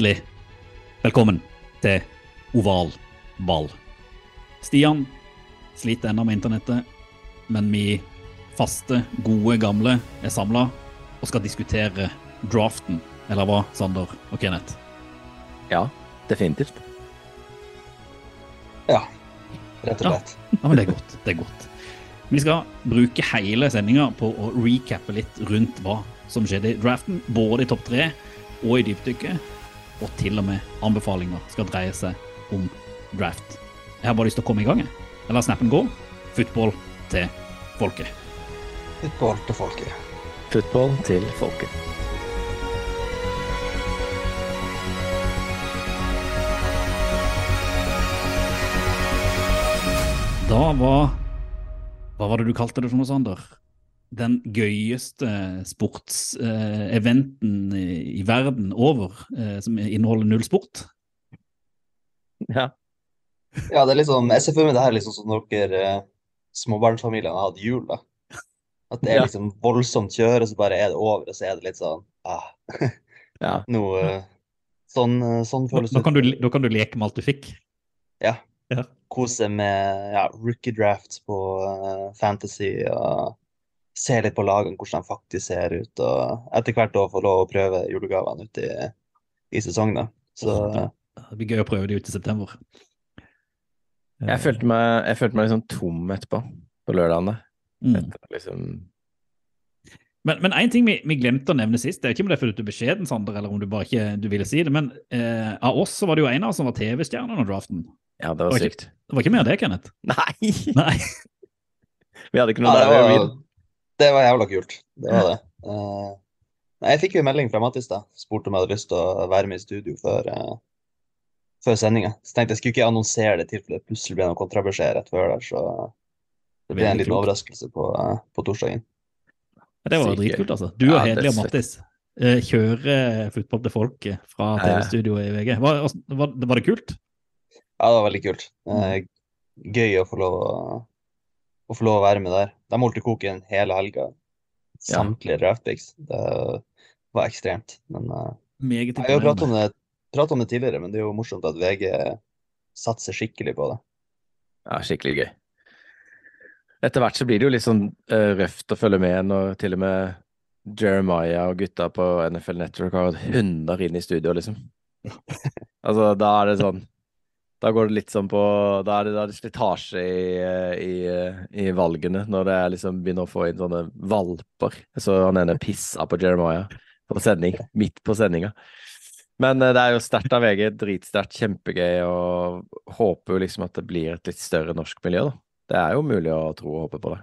Hjertelig velkommen til Oval ball. Stian sliter ennå med internettet, men vi faste, gode, gamle er samla og skal diskutere draften. Eller hva, Sander og Kenneth? Ja, definitivt. Ja, rett og Ja. slett. Ja, men det er godt. Det er godt. Vi skal bruke hele sendinga på å recappe litt rundt hva som skjedde i draften, både i topp tre og i dypdykket. Og til og med anbefalinger skal dreie seg om draft. Jeg har bare lyst til å komme i gang. jeg. Lar snappen gå. Football til folket. Football til folket. Football til folket. Da var Hva var det du kalte det for noe, Sander? Den gøyeste sportseventen i, i verden over, eh, som inneholder null sport? Ja. Ja, det er liksom, jeg ser for meg det her liksom som når dere eh, småbarnsfamiliene har hatt jul, da. At det er Ja. liksom voldsomt kjør, og så bare er det over, og så er det litt sånn ah, ja. Noe, eh, Sånn, eh, sånn føles det. kan du, da kan du leke med alt du fikk. Ja. Ja. Kose med ja, rookie drafts på uh, Fantasy, og se litt på lagene, hvordan de faktisk ser ut, og etter hvert da få lov å prøve julegavene ute i, i sesongen. da. Så det- Det blir gøy å prøve det ut i september. Jeg følte meg, jeg følte meg liksom tom etterpå, på lørdagen. der. Mm. Etter Liksom, Men, men en ting vi, vi glemte å nevne sist, det er ikke om det er fordi du er beskjeden, Sander, eller om du bare ikke du ville si det, men eh, av oss så var det jo en av oss som var TV-stjerne under draften. ja, det Det var sykt. ikke-. Det var ikke mer det, Kenneth? Nei! Nei. Vi hadde ikke Ja, noe det der. var, det var jævla kult. Det var det. Uh, jeg fikk jo en melding fra Mattis da. Spurte om jeg hadde lyst til å være med i studio før, uh, før sendinga. Så tenkte jeg skulle ikke annonsere det i tilfelle det plutselig ble noe kontrabeskjed rett før der. Så det ble en liten overraskelse på, uh, på torsdagen. Det var jo dritkult, altså. Du og Ja, Hedli og. Mattis eh, kjører fotball til folk fra. TV-studioet i VG. Var, var, var det kult? Ja, det var veldig kult. Eh, gøy å få lov å, å få lov å være med der. De holdt i koken hele helga. Samtlige draftpicks. Det var ekstremt. Men uh, Jeg har jo pratet om om det tidligere, men det er jo morsomt at VG satser skikkelig på det. Ja, skikkelig gøy. Etter hvert så blir det jo litt sånn uh, røft å følge med når til og med Jeremiah og gutta på NFL Network har hunder inn i studio, liksom. Altså, da er det sånn Da går det litt sånn på Da er det, da er det slitasje i, eh, i, eh, i valgene, når det er liksom begynner å få inn sånne valper. Så han ene pissa på Jeremiah på sending, midt på sendinga. Men eh, det er jo sterkt av VG, dritsterkt, kjempegøy, og håper jo liksom at det blir et litt større norsk miljø, da. Det er jo mulig å tro og håpe på det.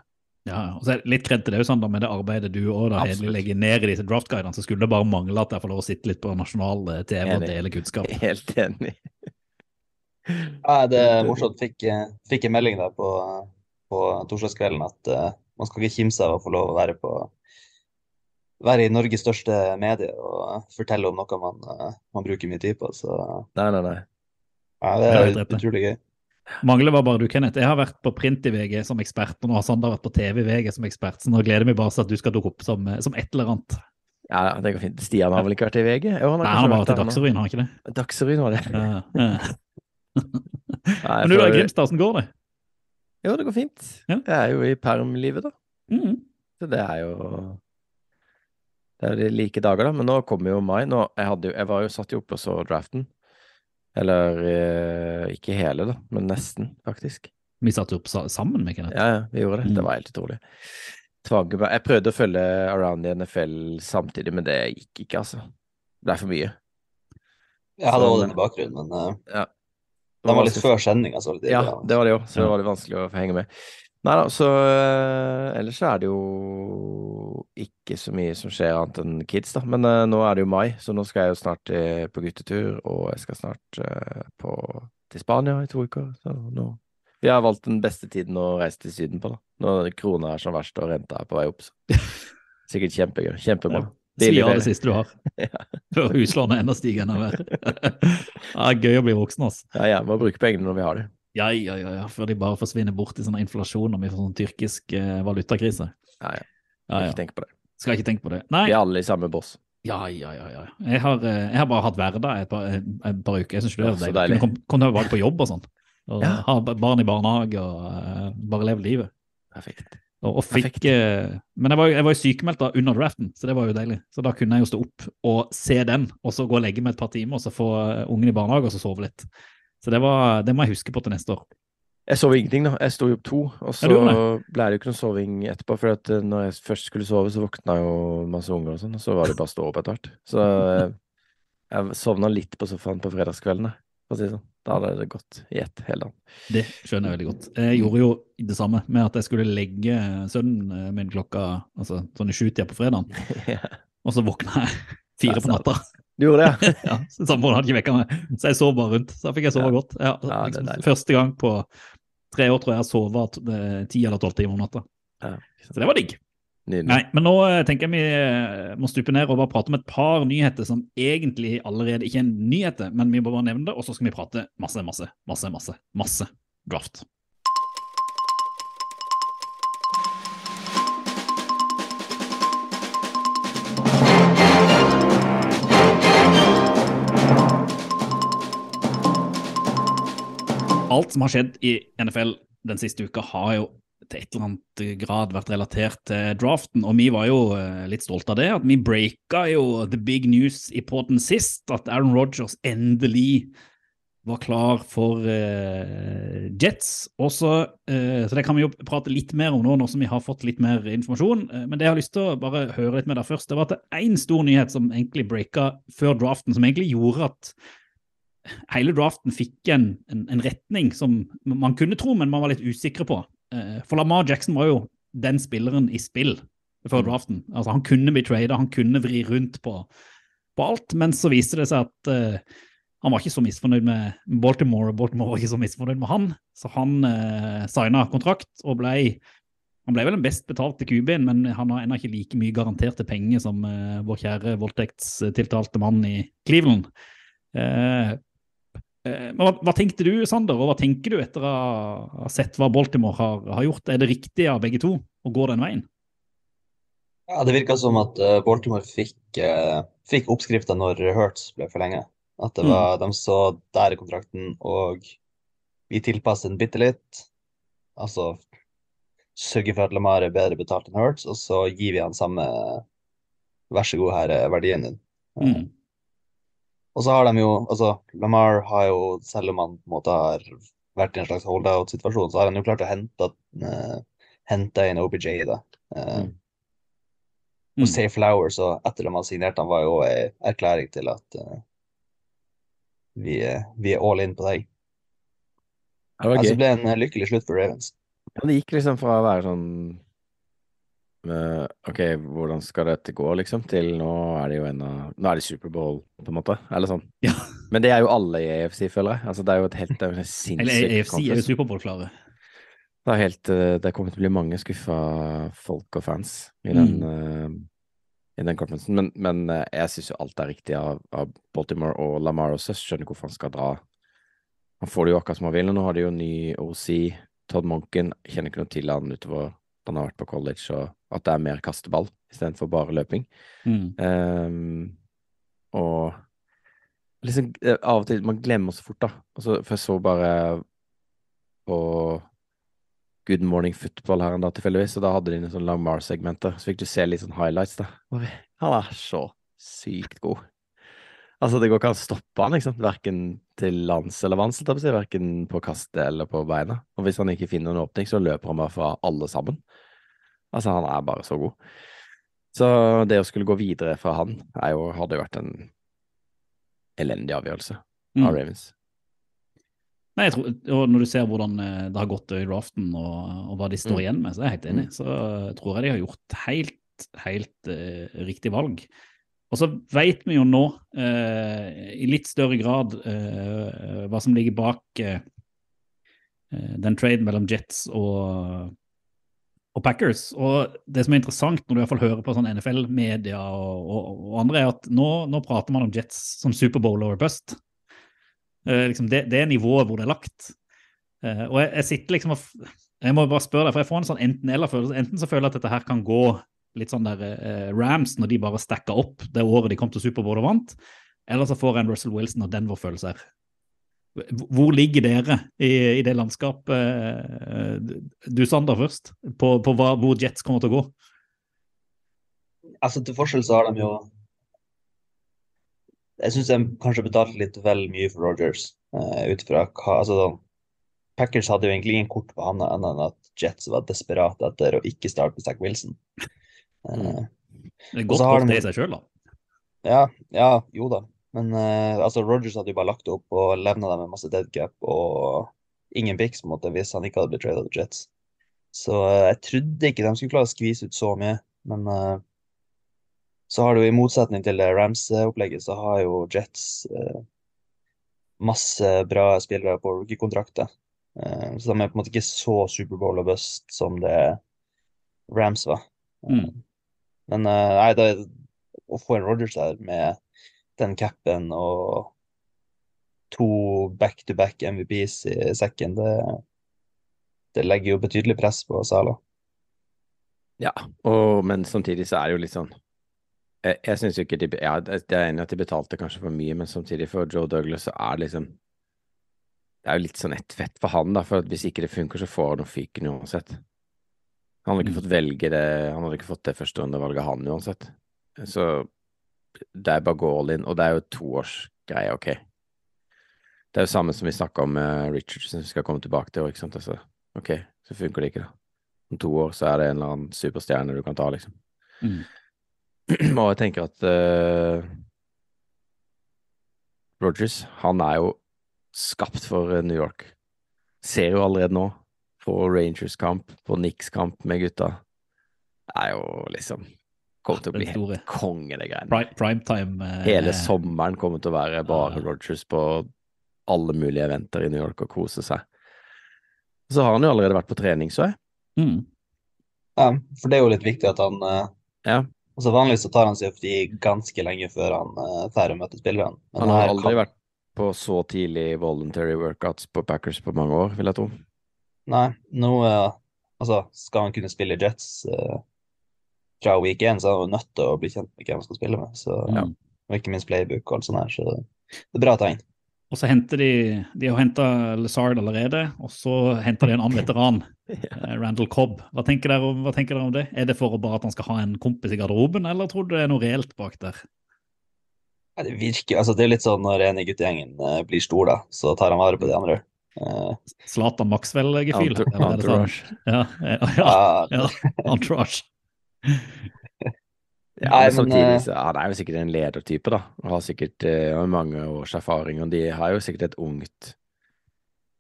Ja, og så er det litt kred til det, Sander, med det arbeidet du og da Hedli legger ned i disse draftguidene, så skulle det bare mangle at jeg får lov å sitte litt på nasjonal TV og dele kunnskap. Helt enig. Ja, det er morsomt. Fikk, eh, fikk en melding da på, på torsdagskvelden at uh, man skal ikke kimse av å få lov å være på være i Norges største medie og fortelle om noe man, uh, man bruker mye tid på. Så Nei, nei, nei. ja, det er utrolig gøy. Mangler var bare du, Kenneth. Jeg har vært på print i VG som ekspert, og nå har Sander vært på TV i VG som ekspert, så nå gleder jeg meg bare til at du skal dukke opp som, som et eller annet. Ja, det går fint. Stian har vel ikke vært i VG? Jo, han Nei, han har bare vært i der. Dagsrevyen, har han ikke det? Dagsrevyen var det. Ja, ja. Nei, Men du da, for- Grimstad, hvordan går det? Jo, det går fint. Ja. Jeg er jo i permlivet, da. Mm. Så det er jo Det er jo de like dager, da. Men nå kommer jo mai. Nå, jeg, hadde jo, jeg var jo satt jo oppe og så draften. Eller eh, ikke hele, da, men nesten, faktisk. Vi satt jo opp sammen med Kenneth. Ja, ja, vi gjorde det. Mm. Det var helt utrolig. Tvang Jeg prøvde å følge Around i NFL samtidig, men det gikk ikke, altså. Det er for mye. Jeg hadde òg den i bakgrunnen, men eh, De var litt før sendinga, så Ja, det var det jo, så det var litt vanskelig å få henge med. Nei da, så eh, ellers så er det jo ikke så mye som skjer annet enn kids, da. Men uh, nå er det jo mai, så nå skal jeg jo snart uh, på guttetur, og jeg skal snart uh, på, til Spania i to uker. Så nå Vi har valgt den beste tiden å reise til Syden på, da. Når krona er som verst og renta er på vei opp. Så. Sikkert kjempegøy. Kjempebra. Svi av det siste du har. Før huslånet enda stiger enda mer. ja, gøy å bli voksen, altså. Ja, ja, må bruke pengene når vi har det. Ja, ja, ja, ja, før de bare forsvinner bort i sånn inflasjon og vi får sånn tyrkisk eh, valutakrise. Ja, ja. Ja. Ikke tenk på det. Skal ikke tenke på det. Nei, Vi er alle i samme boss. ja, ja, ja. ja. Jeg, har, eh, jeg har bare hatt hverdag et et par uker. Jeg syns det Ja, er deilig. kom, kom tilbake på jobb og sånn. Og Ja. Ha barn i barnehage og uh, bare leve livet. Perfekt. Og, og fikk, eh, men jeg var, jeg var jo sykemeldt da under draften, så det var jo deilig. Så da kunne jeg jo stå opp og se den, og så gå og legge meg et par timer, og så få eh, ungen i barnehage og så sove litt. Så det, var, det må jeg huske på til neste år. Jeg sov ingenting, da. Jeg sto jo opp to, og så Ja, ble det jo ikke noe soving etterpå. For at eh, når jeg først skulle sove, så våkna jo masse unger og sånn, og så var det bare å stå opp etter hvert. Så jeg sovna litt på sofaen på fredagskveldene, for å si det sånn. Da hadde det gått i ett hele land. Det skjønner jeg veldig godt. Jeg gjorde jo det samme med at jeg skulle legge sønnen eh, min klokka altså, sånn i sjutida på fredagen, og så våkna jeg fire på natta. Du gjorde det, ja? Samboeren hadde ikke vekka meg, så jeg sov bare rundt. Så da fikk jeg sove Ja. godt. Ja, liksom, første gang på tre år tror jeg jeg har sovet eh, ti eller tolv timer om natta. ja. Så det var digg. Nydelig. Nei, men nå eh, tenker jeg vi eh, må stupe ned og bare prate om et par nyheter som egentlig allerede ikke er nyheter, men vi må bare nevne det, og så skal vi prate masse, masse, masse, masse, masse draft. Alt som har skjedd i NFL den siste uka, har jo til et eller annet grad vært relatert til draften, og vi var jo eh, litt stolte av det. At vi breaka jo the big news i poden sist, at Aaron Rodgers endelig var klar for uh, Jets. Også, uh, så det kan vi jo prate litt mer om nå, nå som vi har fått litt mer informasjon. Uh, men det jeg har lyst til å bare høre litt med deg først, det var at det er én stor nyhet som egentlig breaka før draften, som egentlig gjorde at hele draften fikk en, en, en retning som man kunne tro, men man var litt usikre på. Eh, For Lamar Jackson var jo den spilleren i spill før draften. Altså Han kunne bli trada, han kunne vri rundt på, på alt, men så viste det seg at uh, han var ikke så misfornøyd med Baltimore, og Baltimore var ikke så misfornøyd med han. Så han uh, signa kontrakt og ble han ble vel den best betalte QB-en, men han har ennå ikke like mye garanterte penger som uh, vår kjære voldtektstiltalte mann i Cleveland. Eh, eh, men hva, hva tenkte du, Sander, og hva tenker du etter å ha sett hva Baltimore har, har gjort? Er det riktig av begge to å gå den veien? Ja, det virka som at eh, Baltimore fikk, uh, fikk oppskrifta når Hurts ble forlenga. At det var, de så der i kontrakten, og vi tilpasser den bitte litt. Altså sørge for at Lamar er bedre betalt enn Hurts, og så gir vi han samme Vær så god, her er verdien din. Mm. Og så har de jo Altså, Lamar har jo, selv om han på en måte har vært i en slags holdout-situasjon, så har han jo klart å hente, uh, hente inn OBJ, da. Uh, Mm. Og Safe Say Flowers, og etter at de har signert han, var jo en erklæring til at uh, vi, er- vi er all in på deg. Det var Altså, gøy. det ble en lykkelig slutt for Ravens. Ja, det gikk liksom fra å være sånn eh, OK, hvordan skal dette gå, liksom, til nå er det jo en av Nå er det Superbowl, på en måte. Eller sånn. Ja. Men det er jo alle i AFC, føler jeg. Altså, det er jo et helt det er en helt Eller AFC AFC er jo. Superbowl-klare. Det er helt eh, Det kommer til å bli mange skuffa folk og fans i den, eh, i den conferencen. Men, men jeg syns jo alt er riktig av, av Baltimore og Lamar også. Jeg skjønner hvorfor han skal dra. Han får det jo akkurat som han vil. og Nå har de jo ny OC, Todd Monken. Kjenner ikke noe til han utover han har vært på college, og at det er mer kasteball istedenfor bare løping. Mm. Um, og liksom eh, av og til Man glemmer så fort, da. Altså, for jeg så bare på Good Morning Football her en dag tilfeldigvis, og da hadde de en sånn Lamar-segmenter. Så fikk du se litt sånn highlights, da. Han er så sykt god. Altså, det går ikke an å stoppe han, ikke sant. Verken til lands eller vanns. Verken på kastet eller på beina. Og hvis han ikke finner en åpning, så løper han bare fra alle sammen. Altså, han er bare så god. Så det å skulle gå videre fra han er jo, hadde jo vært en elendig avgjørelse Mm. av Ravens. Nei, jeg tror, og Når du ser hvordan eh, det har gått i draften og, og hva de står Mm. igjen med, så er jeg helt enig. Så eh, tror jeg de har gjort helt, helt uh, riktig valg. Og så vet vi jo nå, uh, i litt større grad, uh, hva som ligger bak den traden mellom Jets og, og Packers. Og det som er interessant når du i hvert fall hører på sånn NFL-media og, og, og andre, er at nå, nå prater man om Jets som Superbowl over bust. Eh, liksom det, det er nivået hvor det er lagt. Eh, og jeg, jeg sitter liksom og Jeg må bare spørre deg, for jeg får en sånn enten-eller-følelse. Enten så føler jeg at dette her kan gå litt sånn der eh, Rams når de bare stacka opp det året de kom til Superbowl og vant, eller så får jeg en Russell Wilson og Denver-følelse her. Hvor- ligger dere i, i det landskapet? eh, Du, Sander, først. På, på hva, hvor Jets kommer til å gå. Altså, til forskjell så har de jo Jeg syns de kanskje betalte litt vel mye for Rogers, uh, ut fra hva altså, Packers hadde jo egentlig ingen kort på hånda annet enn at Jets var desperate etter å ikke starte med Zack Wilson. Uh, Det er godt kort de- i seg sjøl, da. Ja, ja, jo da. Men eh, altså, Rogers hadde jo bare lagt opp og levna dem med masse dead cap og ingen picks på en måte, hvis han ikke hadde blitt tradet til Jets. Så eh, jeg trodde ikke de skulle klare å skvise ut så mye. Men eh, så har du i motsetning til Rams-opplegget, så har jo Jets eh, masse bra spillere på rookie-kontrakter. Eh, så de er på en måte ikke så Superbowl og bust som det Rams var. Mm. Men eh, nei, det, å få en Rogers der med den capen og to back-to-back MVPs i sekken, det, det legger jo betydelig press på Sala. Ja, og, men samtidig så er det jo litt sånn Jeg, jeg syns jo ikke de Ja, jeg er enig i at de betalte kanskje for mye, men samtidig for Joe Douglas så er det liksom Det er jo litt sånn ett fett for han, da, for at hvis ikke det funker, så får han fyken uansett. Han hadde ikke Mm. fått velge det, han hadde ikke fått det førsterundevalget, han uansett. Så det er bare å gå all in, og det er jo toårsgreie, ok. Det er jo samme som vi snakka om med Richardson, vi skal komme tilbake til, ikke sant. Altså, ok, så funker det ikke, da. Om to år så er det en eller annen superstjerne du kan ta, liksom. Mm. Og jeg tenker at uh, Rogers, han er jo skapt for eh, New York. Ser jo allerede nå, på Rangers-kamp, på Knicks-kamp med gutta. Det er jo liksom Kommer til å bli store. helt konge, det greiene. Prime, primetime eh, Hele sommeren kommer til å være bare uh, Rogers på alle mulige eventer i New York og kose seg. Så har han jo allerede vært på trening, så jeg. Mm. Ja, for det er jo litt viktig at han eh, Ja. altså Vanligvis så tar han seg fri ganske lenge før han uh, drar og møter spillerne. Men Han har aldri kan- vært på så tidlig voluntary workouts på Packers på mange år, vil jeg tro. Nei, nå eh, altså, skal han kunne spille Jets eh, fra week 1, så er han jo nødt til å bli kjent med hvem han skal spille med. Så, ja. Og ikke minst playbook og alt sånt her. Så det er bra tegn. Og så henter de De har henta Lazard allerede, og så henter de en annen veteran, eh, Randall Cobb. Hva tenker, dere om, hva tenker dere om det? Er det for å bare at han skal ha en kompis i garderoben, eller tror du det er noe reelt bak der? Ja, Det virker, altså det er litt sånn når en i guttegjengen eh, blir stor, da, så tar han vare på de andre. Eh, Zlatan Maxwell-gefühl? Sånn? Entourage. Ja, ja, ja, ja, ja, entourage. Ja, men samtidig eh, så han er jo sikkert en ledertype, da. Og har sikkert uh, mange års erfaring, og de har jo sikkert et ungt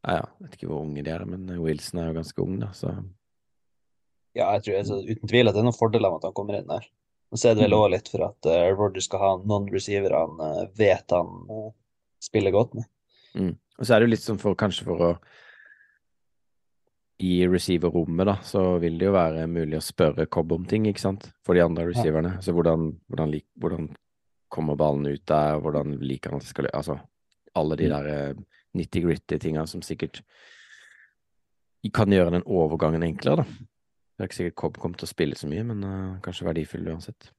Ja, ja, vet ikke hvor unge de er, men Wilson er jo ganske ung, da, så ja, jeg tror altså, uten tvil at det er noen fordeler med at han kommer inn der. Og så er det vel Mm. òg litt for at uh, Roger skal ha noen receivere han uh, vet han uh, spiller godt med. mm. Og så er det jo litt sånn for kanskje for å I receiver-rommet, da, så vil det jo være mulig å spørre Cobb om ting, ikke sant, for de andre receiverne. Så hvordan, hvordan, lik, hvordan kommer ballen ut der, hvordan liker han at det skal Altså alle de Mm. der eh, nitty-gritty tinga som sikkert kan gjøre den overgangen enklere, da. Det er ikke sikkert Cobb kommer til å spille så mye, men uh, kanskje verdifull uansett.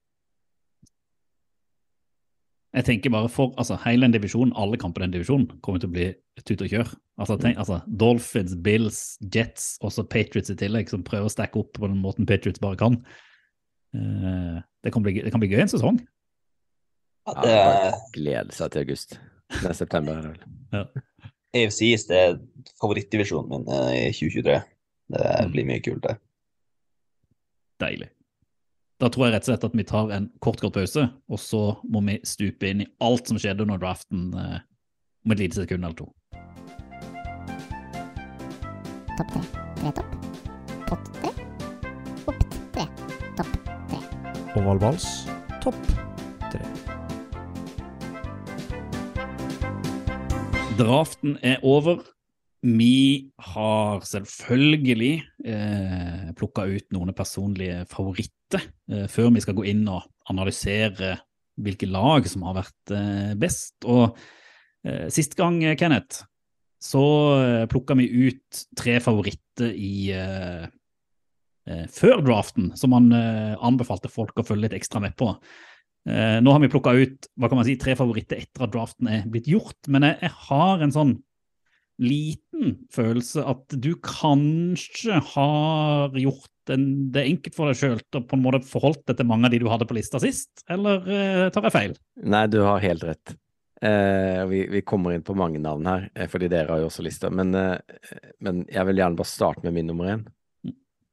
Jeg tenker bare for altså, hele den divisjonen, alle kamper i den divisjonen, kommer til å bli tut og kjør. Altså, tenk, altså, Dolphins, Bills, Jets, også Patriots i tillegg, som prøver å stacke opp på den måten Patriots bare kan. Uh, det, kan bli, det kan bli gøy en sesong. Ja, Ja, det, bare glede seg til august. Det er september. ja. AFC er favorittdivisjonen min eh, i 2023. Det Mm. blir mye kult det. Deilig. Da tror jeg rett og slett at vi tar en kort, kort pause, og så må vi stupe inn i alt som skjedde under draften eh, om et lite sekund eller to. Topp tre. Tre topp. Pott tre. Opp tre. Topp tre. Oval vals, topp tre. Draften er over. Vi har selvfølgelig eh, plukka ut noen personlige favoritter eh, før vi skal gå inn og analysere hvilke lag som har vært eh, best. Og eh, sist gang, Kenneth, så plukka vi ut tre favoritter i før draften, som han anbefalte folk å følge litt ekstra med på. Nå har vi plukka ut hva kan man si, tre favoritter etter at draften er blitt gjort, men jeg har en sånn liten følelse at du kanskje har gjort en, det enkelt for deg sjøl å på en måte forholdt deg til mange av de du hadde på lista sist, eller eh, tar jeg feil? Nei, du har helt rett. Eh, vi, vi kommer inn på mange navn her, eh, fordi dere har jo også lista. Men, eh, men jeg vil gjerne bare starte med min nummer én.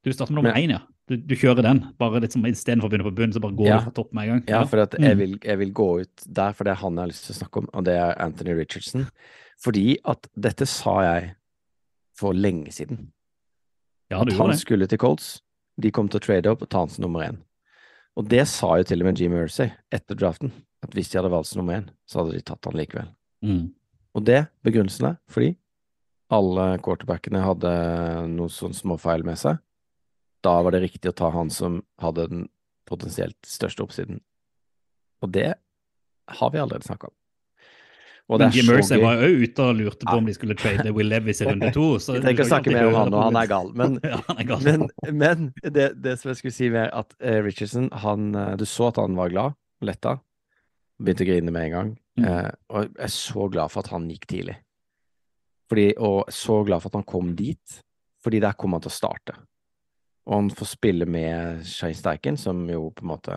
Du starter med nummer én, ja. Du, du kjører den. bare litt som Istedenfor å begynne på bunnen, så bare går Ja. du fra topp med en gang. Ja, for at jeg, Mm. vil, jeg vil gå ut der, for det er han jeg har lyst til å snakke om, og det er Anthony Richardson. Fordi at dette sa jeg for lenge siden. Ja, At han det. skulle til Colts. De kom til å trade opp og ta han som nummer én. Og det sa jo til og med Jim Mercy etter draften, at hvis de hadde valgt som nummer én, så hadde de tatt han likevel. Mm. Og det begrunnelsen er fordi alle quarterbackene hadde noen sånne småfeil med seg. Da var det riktig å ta han som hadde den potensielt største oppsiden. Og det har vi allerede snakka om. Men Jim Mercer var jo ute og lurte på Ja. om de skulle trade Will Levis i runde to. så jeg trenger ikke å snakke mer om han, nå, og han er gal. Men, ja, er gal. men, men det, det som jeg skulle si mer, at eh, Richardson, han, eh, du så at han var glad letta. Begynte å grine med en gang. Mm. Eh, og jeg er så glad for at han gikk tidlig. Fordi, og så glad for at han kom dit, fordi der kom han til å starte. Og han får spille med Shane Steichen, som jo på en måte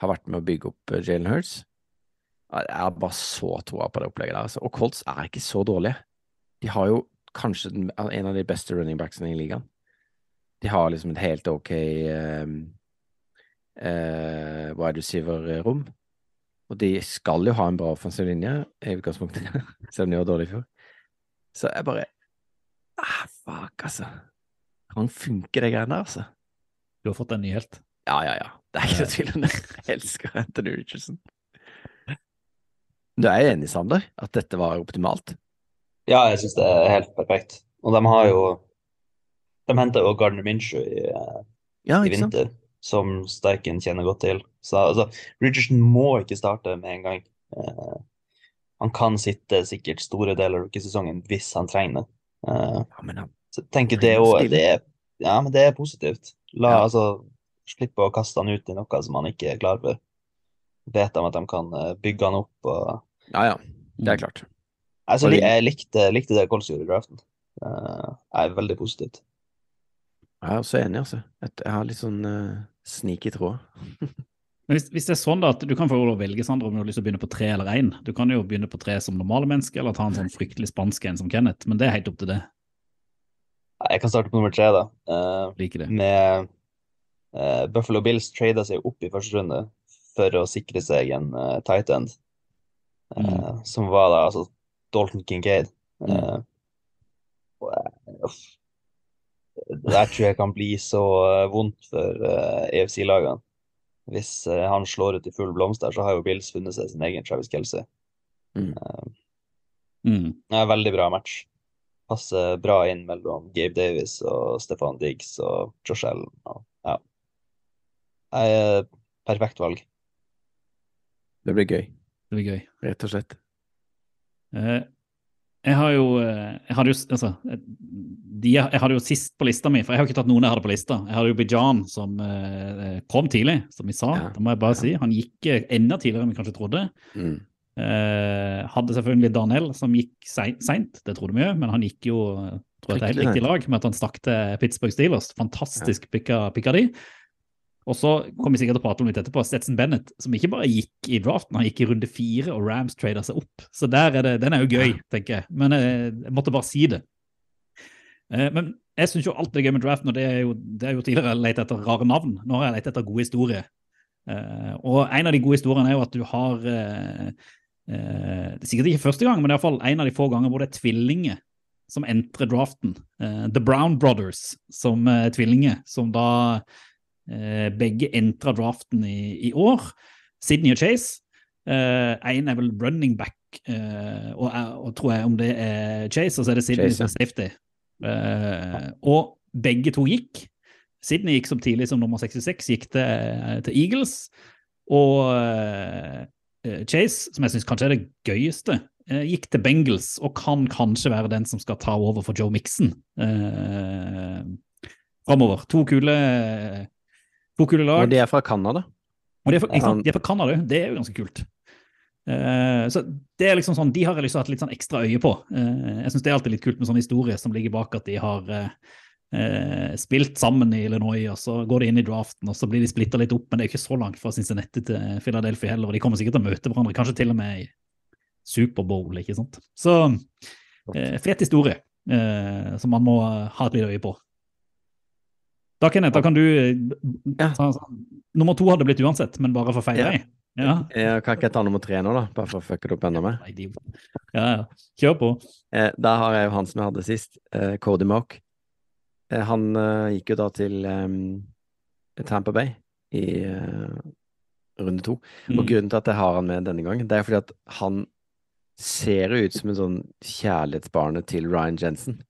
har vært med å bygge opp eh, Jalen Hurts. Jeg er bare så troa på det opplegget der. Altså. Og Colts er ikke så dårlige. De har jo kanskje en av de beste running backsene i ligaen. De har liksom et helt ok eh, uh, wide receiver-rom. Og de skal jo ha en bra offensiv linje i utgangspunktet, selv om de var dårlige i fjor. Så jeg bare ah, Fuck, altså. Kan funke, de greiene der, altså. Du har fått en ny helt. Ja, ja, ja. Det er ikke noe tvil om det. Jeg elsker Anthony Richardson. Du er enig, Sander, at dette var optimalt? Ja, jeg syns det er helt perfekt. Og de har jo De henta jo Gardner Minshew i, eh, Ja, i vinter, sant? som Steichen kjenner godt til. Så altså, Richardson må ikke starte med en gang. Uh, han kan sitte sikkert store deler av rookiesesongen hvis han trenger det. Uh, Ja, men han tenker det òg Ja, men det er positivt. La Ja. altså Slippe å kaste han ut i noe som han ikke er klar for. Vet de at de kan bygge han opp og Ja, ja. Det er klart. Altså, jeg likte, likte det Colts gjorde i draften. Eh, jeg er veldig positivt. Jeg er også enig, altså. Jeg har litt sånn uh, sneaky tråd. Men hvis, hvis det er sånn da at Du kan få å velge Sander, om du har lyst til å begynne på tre eller én. Du kan jo begynne på tre som normale mennesker, eller ta en sånn fryktelig spansk en som Kenneth. Men det er helt opp til det. Jeg kan starte på nummer tre, da. Uh, Liker det. med uh, Buffalo Bills trada seg opp i første runde for å sikre seg en uh, tight end, eh, Mm. som var da altså Dalton Kincaid. Eh, og, eh. Det tror jeg kan bli så eh, vondt for EFC-lagene. Hvis eh, han slår ut i full blomst der, så har jo Bills funnet seg sin egen Travis Kelsey. Mm. Mm. Det en veldig bra match. Passer bra inn mellom Gabe Davis og Stefan Diggs og Josh Allen. Og, ja. Eh, perfekt valg. Det blir gøy, Det blir gøy. rett og slett. Eh, jeg har jo eh, jeg hadde jo, altså, eh, de, jeg hadde jo sist på lista mi, for jeg har ikke tatt noen jeg hadde på lista. Jeg hadde jo Bijan som eh, kom tidlig, som vi sa. Ja. Det må jeg bare si. Han gikk enda tidligere enn vi kanskje trodde. Mm. Eh, hadde selvfølgelig Daniel, som gikk seint, det trodde vi jo, men han gikk jo tror jeg, til helt riktig lag med at han stakk til Pittsburgh Steelers. Fantastisk pikka, pikka de. Og så kommer vi sikkert til å prate om litt etterpå. Stetson Bennett, som ikke bare gikk i draften, han gikk i runde fire, og Rams trader seg opp. Så er det, den er jo gøy, tenker jeg. Men eh, jeg måtte bare si det. Eh, men jeg syns jo alt er gøy med draften, og det er jo, det er jo tidligere lett etter rare navn. Nå har jeg lett etter gode historier. Eh, og en av de gode historiene er jo at du har Det er sikkert ikke første gang, men iallfall en av de få ganger hvor det er tvillinger som entrer draften. The Brown Brothers som tvillinger, som da begge entra draften i, i år. Sydney og Chase. Én er vel running back, eh, og, og tror jeg om det er Chase, og så er det Sydney Chase, som er safety. Eh, og begge to gikk. Sydney gikk som tidlig som nummer 66, gikk til, til Eagles. Og eh, Chase, som jeg syns kanskje er det gøyeste, eh, gikk til Bengals og kan kanskje være den som skal ta over for Joe Mixon eh, framover. To kule, to kule lag. Og de er fra Canada. Og de er fra, ikke sant? De er fra Canada, det er jo ganske kult. Uh, så det er liksom sånn, De har jeg lyst til å ha litt sånn ekstra øye på. Uh, jeg syns det er alltid litt kult med sånne historier som ligger bak at de har uh, spilt sammen i Illinois, og så går de inn i draften, og så blir de splitta litt opp. Men det er ikke så langt fra Cincinnati til Philadelphia heller, og de kommer sikkert til å møte hverandre, kanskje til og med i Superbowl, ikke sant. Så fet historie som man må ha et lite øye på. Da, Kenneth, da kan du eh, Ja. ta, sånn- Nummer to hadde blitt uansett, men bare for feil Ja. vei. Ja. Kan ikke jeg ta nummer tre nå, da? Bare for å fucke det opp enda mer. Ja, ja. Kjør på. Eh, da har jeg jo han som jeg hadde sist, eh, Cody Moke. Eh, han eh, gikk jo da til eh, Tampa Bay i eh, runde to. Og Mm. grunnen til at jeg har han med denne gangen, det er fordi at han ser jo ut som en sånn kjærlighetsbarnet til Ryan Jensen.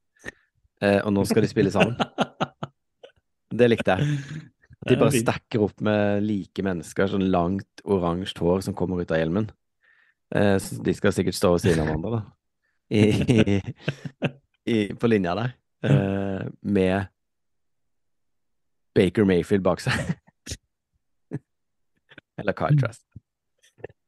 Eh, og nå skal de spille sammen. Det likte jeg. At de bare stacker opp med like mennesker, sånn langt oransje hår som kommer ut av hjelmen. Eh, så de skal sikkert stå ved siden av hverandre, da. I, i, på linja der. Eh, med Baker Mayfield bak seg. Eller Kyle Trust.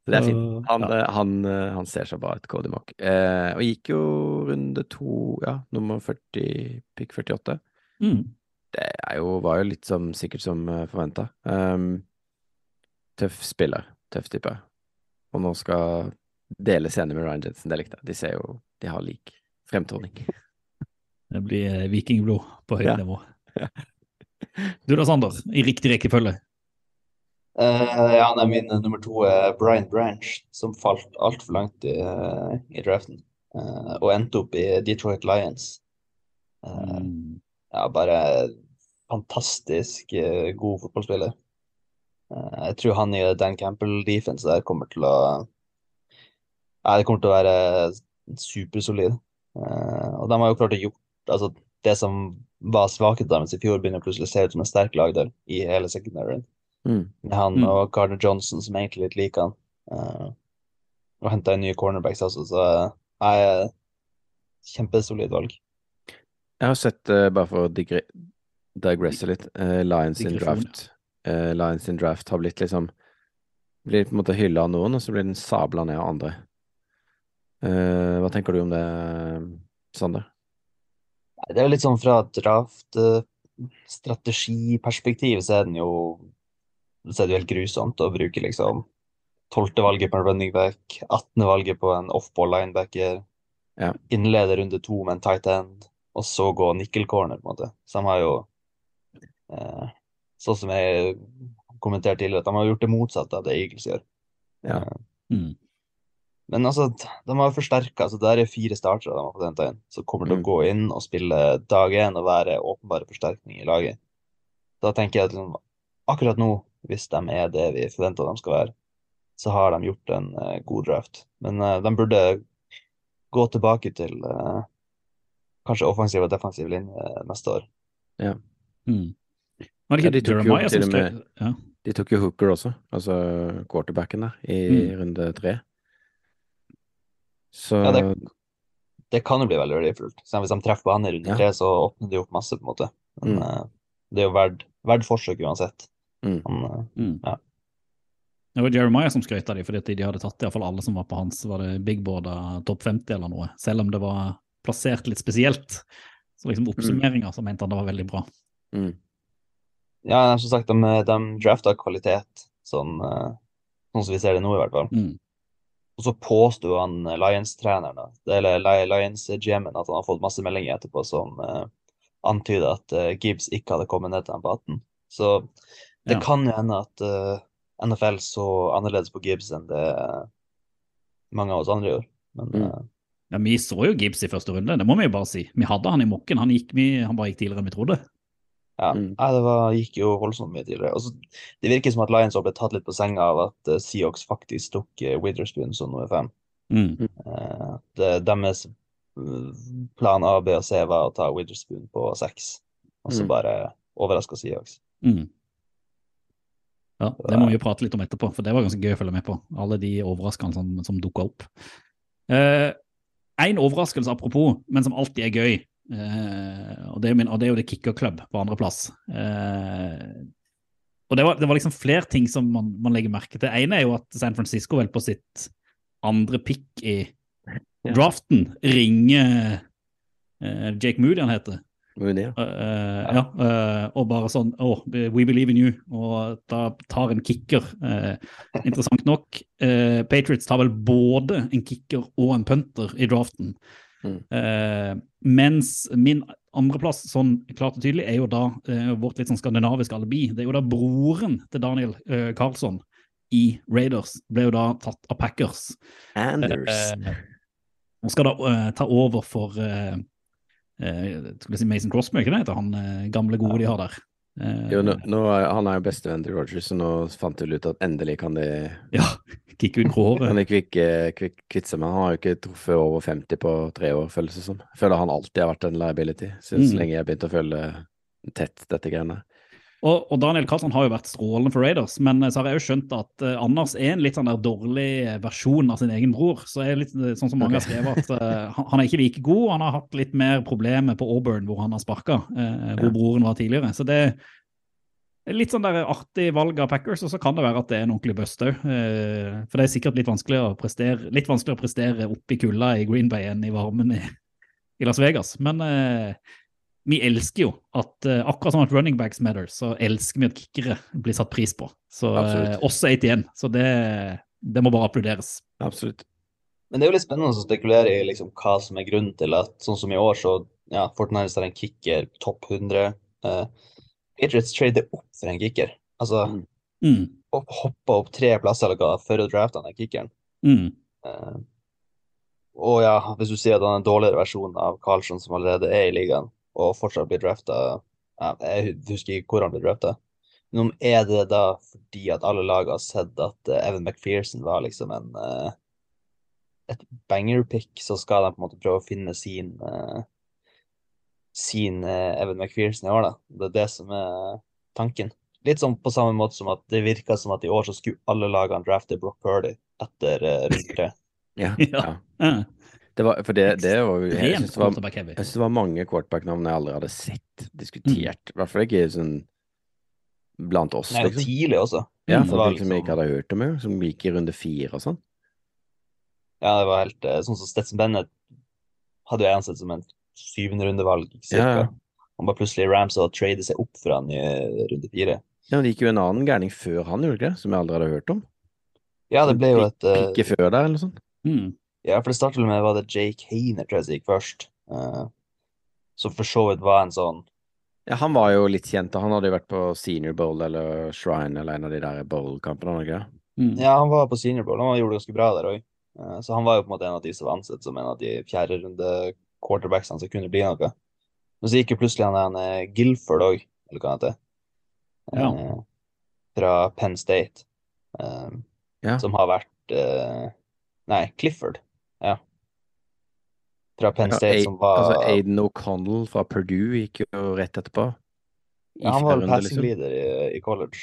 Så det er fint. Han, eh, han, han ser så bra ut, Cody Mock. Eh, og gikk jo runde to, ja, nummer 40, pick 48 Mm. Det er jo, var jo litt som, sikkert som forventa. Um, tøff spiller. Tøff type. Og nå skal dele scene med Ryan Jensen. Det likte jeg. De ser jo De har lik fremtoning. Det blir eh, vikingblod på høyt Ja. nivå. Du da, Sander, i riktig rekkefølge. Uh, ja, nei, min nummer to er Brian Branch, som falt altfor langt i, eh, i draften. Uh, og endte opp i Detroit Lions. Eh, Mm. ja, bare fantastisk eh, god fotballspiller. Eh, jeg tror han i Dan Campbell-defense der kommer til å Ja, det kommer til å være supersolid. Eh, og de har jo klart å gjort altså, det som var svakheten deres i fjor, begynner plutselig å se ut som en sterk lagdel i hele secondaryen. Mm. Med han Mm. og Gardner Johnson, som egentlig litt liker han. Uh, og henta inn nye cornerbacks også, så uh, jeg kjempesolid valg. Jeg har sett, uh, bare for å digre digresse litt, Uh, Lions in draft. Uh, Lions in draft har blitt liksom Blir på en måte hylla av noen, og så blir den sabla ned av andre. Uh, hva tenker du om det, Sander? Det er jo litt sånn fra draft-strategiperspektiv så er den jo så er det jo helt grusomt å bruke liksom tolvte valget på en running back, 18. valget på en off-ball linebacker, Ja. innlede runde to med en tight end, og så gå nickel corner, på en måte. Så de har jo Sånn som jeg kommenterte tidligere, at de har gjort det motsatte av det Eagles gjør. Ja. Eh, Mm. Men altså, de har forsterka. Altså, der er fire startere de har fått henta inn, som kommer til Mm. å gå inn og spille dag én og være åpenbare forsterkninger i laget. Da tenker jeg at liksom, akkurat nå, hvis de er det vi forventer de skal være, så har de gjort en uh, god draft. Men uh, de burde gå tilbake til uh, kanskje offensiv og defensiv linje neste år. Ja. Mm. Var det Ja, de tok jo til som og med- ja. De tok jo Hooker også, altså quarterbacken der, i Mm. runde tre. Så Ja, det- Det kan jo bli veldig verdifullt. Hvis de treffer på han i runde Ja. tre, så åpner det opp masse, på en måte. Men Mm. eh, det er jo verdt, verdt forsøk uansett. Mm. Men, eh, Mm. Ja. Det var Jeremiah som skrøt av dem, fordi at de hadde tatt i hvert fall alle som var på hans var det big board av topp 50 eller noe. Selv om det var plassert litt spesielt. Så liksom oppsummeringa så mente han det var veldig bra. mm. Ja, som sagt, de, de drafta kvalitet, sånn, eh, sånn som vi ser det nå, i hvert fall. Mm. Og så påsto han eh, Lions-treneren, eller Lions-GM-en, at han har fått masse meldinger etterpå som uh, antyder at uh, Gibbs ikke hadde kommet ned til ham på 18. Så det Ja. kan jo hende at uh, NFL så annerledes på Gibbs enn det eh, mange av oss andre gjorde. Men Mm. eh, Ja, Vi så jo Gibbs i første runde, det må vi jo bare si. Vi hadde han i mokken. Han, gikk, vi, han bare gikk tidligere enn vi trodde. Ja, Mm. Nei, det var, gikk jo voldsomt mye tidligere. Altså, det virker som at Lions har ble tatt litt på senga av at uh, Seahawks faktisk tok uh, Witherspoon som nummer fem. Mm. Uh, det, deres uh, plan A, B og C var å ta Witherspoon på seks, og så Mm. bare overraska Seahawks. Mm. Ja, Det må vi jo prate litt om etterpå, for det var ganske gøy å følge med på. Alle de overraskelsene som, som dukka opp. Eh, en overraskelse apropos, men som alltid er gøy, eh, og, det er min, og det er jo det Kicker Club på andreplass. Uh, og det var, det var liksom flere ting som man, man legger merke til. Det ene er jo at San Francisco vel på sitt andre pick i draften ringer uh, Jake Moody, han heter. Moody, ja. Uh, ja, eh, og bare sånn oh, We believe in you. Og da tar en kicker. eh, interessant nok. eh, Patriots tar vel både en kicker og en punter i draften. Mm. Eh, mens min andreplass, sånn klart og tydelig, er jo da eh, vårt litt sånn skandinaviske alibi. Det er jo da broren til Daniel eh, Karlsson i Raiders ble jo da tatt av Packers. Anders. Eh, Han skal da eh, ta over for eh, eh, skulle si Mason Crosby, ikke det han eh, gamle gode de har der. Eh, Jo, nå, nå er, han er jo bestevennen til Rogers, så nå fant de ut at endelig kan de, Ja, kikke ut håret. kan de kvikke, kvik, kvitte seg med Han har jo ikke truffet over 50 på tre år, føles det som. Jeg føler han alltid har vært en liability, så, Mm. så lenge jeg begynte å føle tett dette greiene. Og, og Daniel Karlsson har jo vært strålende for Raiders, men eh, så har jeg jo skjønt at uh, Anders er en litt sånn der dårlig versjon av sin egen bror. Så er litt eh, sånn som mange har skrevet, at uh, han, er ikke like god. Han har hatt litt mer problemer på Auburn, hvor han har sparka, uh, hvor Ja. broren var tidligere. Så det er litt sånn der artig valg av Packers, og så kan det være at det er en ordentlig bust òg. Eh, for det er sikkert litt vanskelig å prestere, litt vanskelig å prestere oppi i kulda i Green Bay enn i varmen i, i Las Vegas. Men eh, vi elsker jo at eh, akkurat sånn at running backs matter, så elsker vi at kickere blir satt pris på. Så eh, Absolutt. også ATN. Så det, det må bare applauderes. Absolutt. Men det er jo litt spennende å spekulere i liksom, hva som er grunnen til at sånn som i år, så ja, Fortnite er en kicker topp 100. Uh, Patriots trader opp for en kicker. Altså Mm. Mm, opp, hoppa opp tre plasser eller hva, for å drafte den kickeren. mm, Uh, og ja, hvis du sier at han er en dårligere versjon av Carlsson som allerede er i ligaen, og fortsatt blir drafta Jeg husker ikke hvor han blir drafta. Men om er det da fordi at alle lag har sett at eh, Evan McPherson var liksom en eh, et banger-pick, så skal de på en måte prøve å finne sin eh, sin Evan McPherson i år, da. Det er det som er tanken. Litt sånn på samme måte som at det virka som at i år så skulle alle lagene drafte Brock Purdy etter runde tre. Ja. Ja. Det var, for det, det var Jeg syns det det var mange quarterback-navn jeg aldri hadde sett diskutert. I hvert fall ikke sånn blant oss, Nei, liksom. tidlig også. Ja, det var liksom, som jeg ikke hadde hørt om, som gikk i runde fire og sånn. Ja, det var helt eh, sånn som Stetson Bennett hadde jeg ansett som en syvende rundevalg, cirka. ja. Han bare plutselig ramsa og tradet seg opp for han i eh, runde fire. Ja, men det gikk jo en annen gærning før han, gjorde det ikke? Som jeg aldri hadde hørt om. Ja, det ble jo et eh, Ikke før der, eller noe sånt. Mm. Ja, for det startet vel med var det Jake Hainer, tror jeg, som gikk først. Uh, som for så vidt var en sånn Ja, han var jo litt kjent, og han hadde jo vært på Senior Bowl eller Shrine eller en av de der bowl-kampene, han ikke? Mm. Ja, han var på Senior Bowl. Han gjorde det ganske bra der òg. så han var jo på en måte en av de som var ansett som en av de fjerde runde quarterbacksene som kunne bli noe. Men så gikk jo plutselig han der Gilford Guilford òg, eller hva han heter. Ja. Eh, fra Penn State. eh, Ja. Som har vært eh, Nei, Clifford. Ja. Fra Penn State, ja, som var Altså Aiden O'Connell fra Purdue gikk jo rett etterpå. I ja, Han var passing liksom. leader i, i college,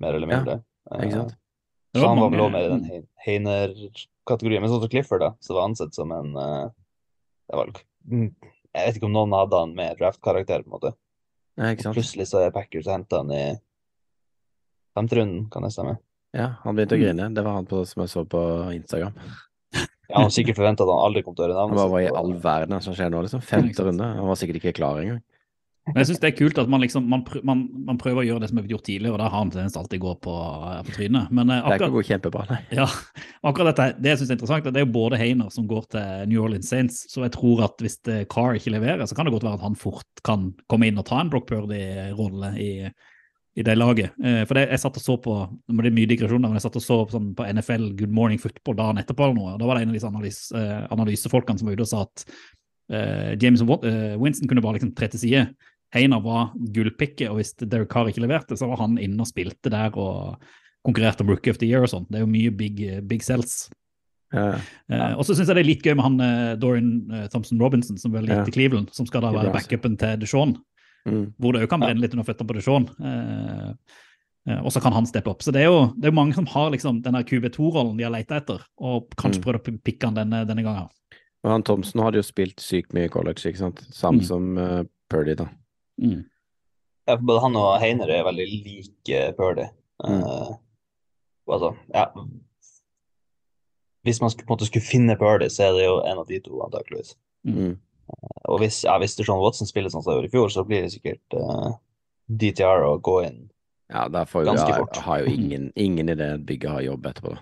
mer eller Ja, mindre. Ikke sant? Så han var vel også mer i den Heiner-kategorien. Men sånn som Clifford, da, så var ansett som en eh, det var, mm, Jeg vet ikke om noen hadde han med draft-karakter, på en måte. Ja, ikke sant? Plutselig så er Packers og henter han i femte runden, kan jeg stemme. Ja, han begynte å grine. Det var han på, som jeg så på Instagram. Han har sikkert forventa at han aldri kom til å navnet bare var i all verden hva som skjer nå, liksom. Femte runde. Han var sikkert ikke klar engang. Men jeg syns det er kult at man liksom man, man, man prøver å gjøre det som er gjort tidligere, og da har han tendens til alltid gå på, eh, på trynet. Men eh, Det er ikke akkurat, å gå kjempebra, nei. ja, akkurat dette, det jeg synes er interessant, det er jo både Heiner som går til New Orleans Saints, så jeg tror at hvis eh, Carr ikke leverer, så kan det godt være at han fort kan komme inn og ta en Brock Purdy-rolle i, i det laget. Eh, for det, jeg satt og så på det er mye digresjoner, men jeg satt og så på, sånn, på NFL Good Morning Football dagen etterpå. eller noe, og Da var det en av disse analys, eh, analysefolkene som var ute og sa at eh, James Winston kunne bare liksom tre til side. Heiner var gullpicket, og hvis Derek Carr ikke leverte, så var han inne og spilte der og konkurrerte om Rookie of the Year og sånn. Det er jo mye big, big sells. Ja, ja. uh, og så syns jeg det er litt gøy med han uh, Dorian uh, Thompson Robinson, som vel gikk Ja. til Cleveland, som skal da være backupen til DeShaun, Mm. hvor det òg kan brenne litt under føttene på DeShaun. Eh, eh, og så kan han steppe opp. Så det er jo det er mange som har liksom denne QB2-rollen de har leita etter, og kanskje Mm. prøvd å pikke han denne, denne gangen. Og han Thomsen hadde jo spilt sykt mye i college, ikke sant? Samme Mm. som uh, Purdy, da. Mm. Ja, for både han og Heiner er veldig like Purdy. Mm. Uh, altså, ja. Hvis man på en måte skulle finne Purdy, så er det jo en av de to, antakeligvis. Mm. Og hvis, ja, hvis John Watson spiller sånn som han gjorde i fjor, så blir det sikkert uh, DTR å gå inn. Ja, der får jo, Ganske jeg, fort. har jo ingen, ingen i det bygget har jobb etterpå,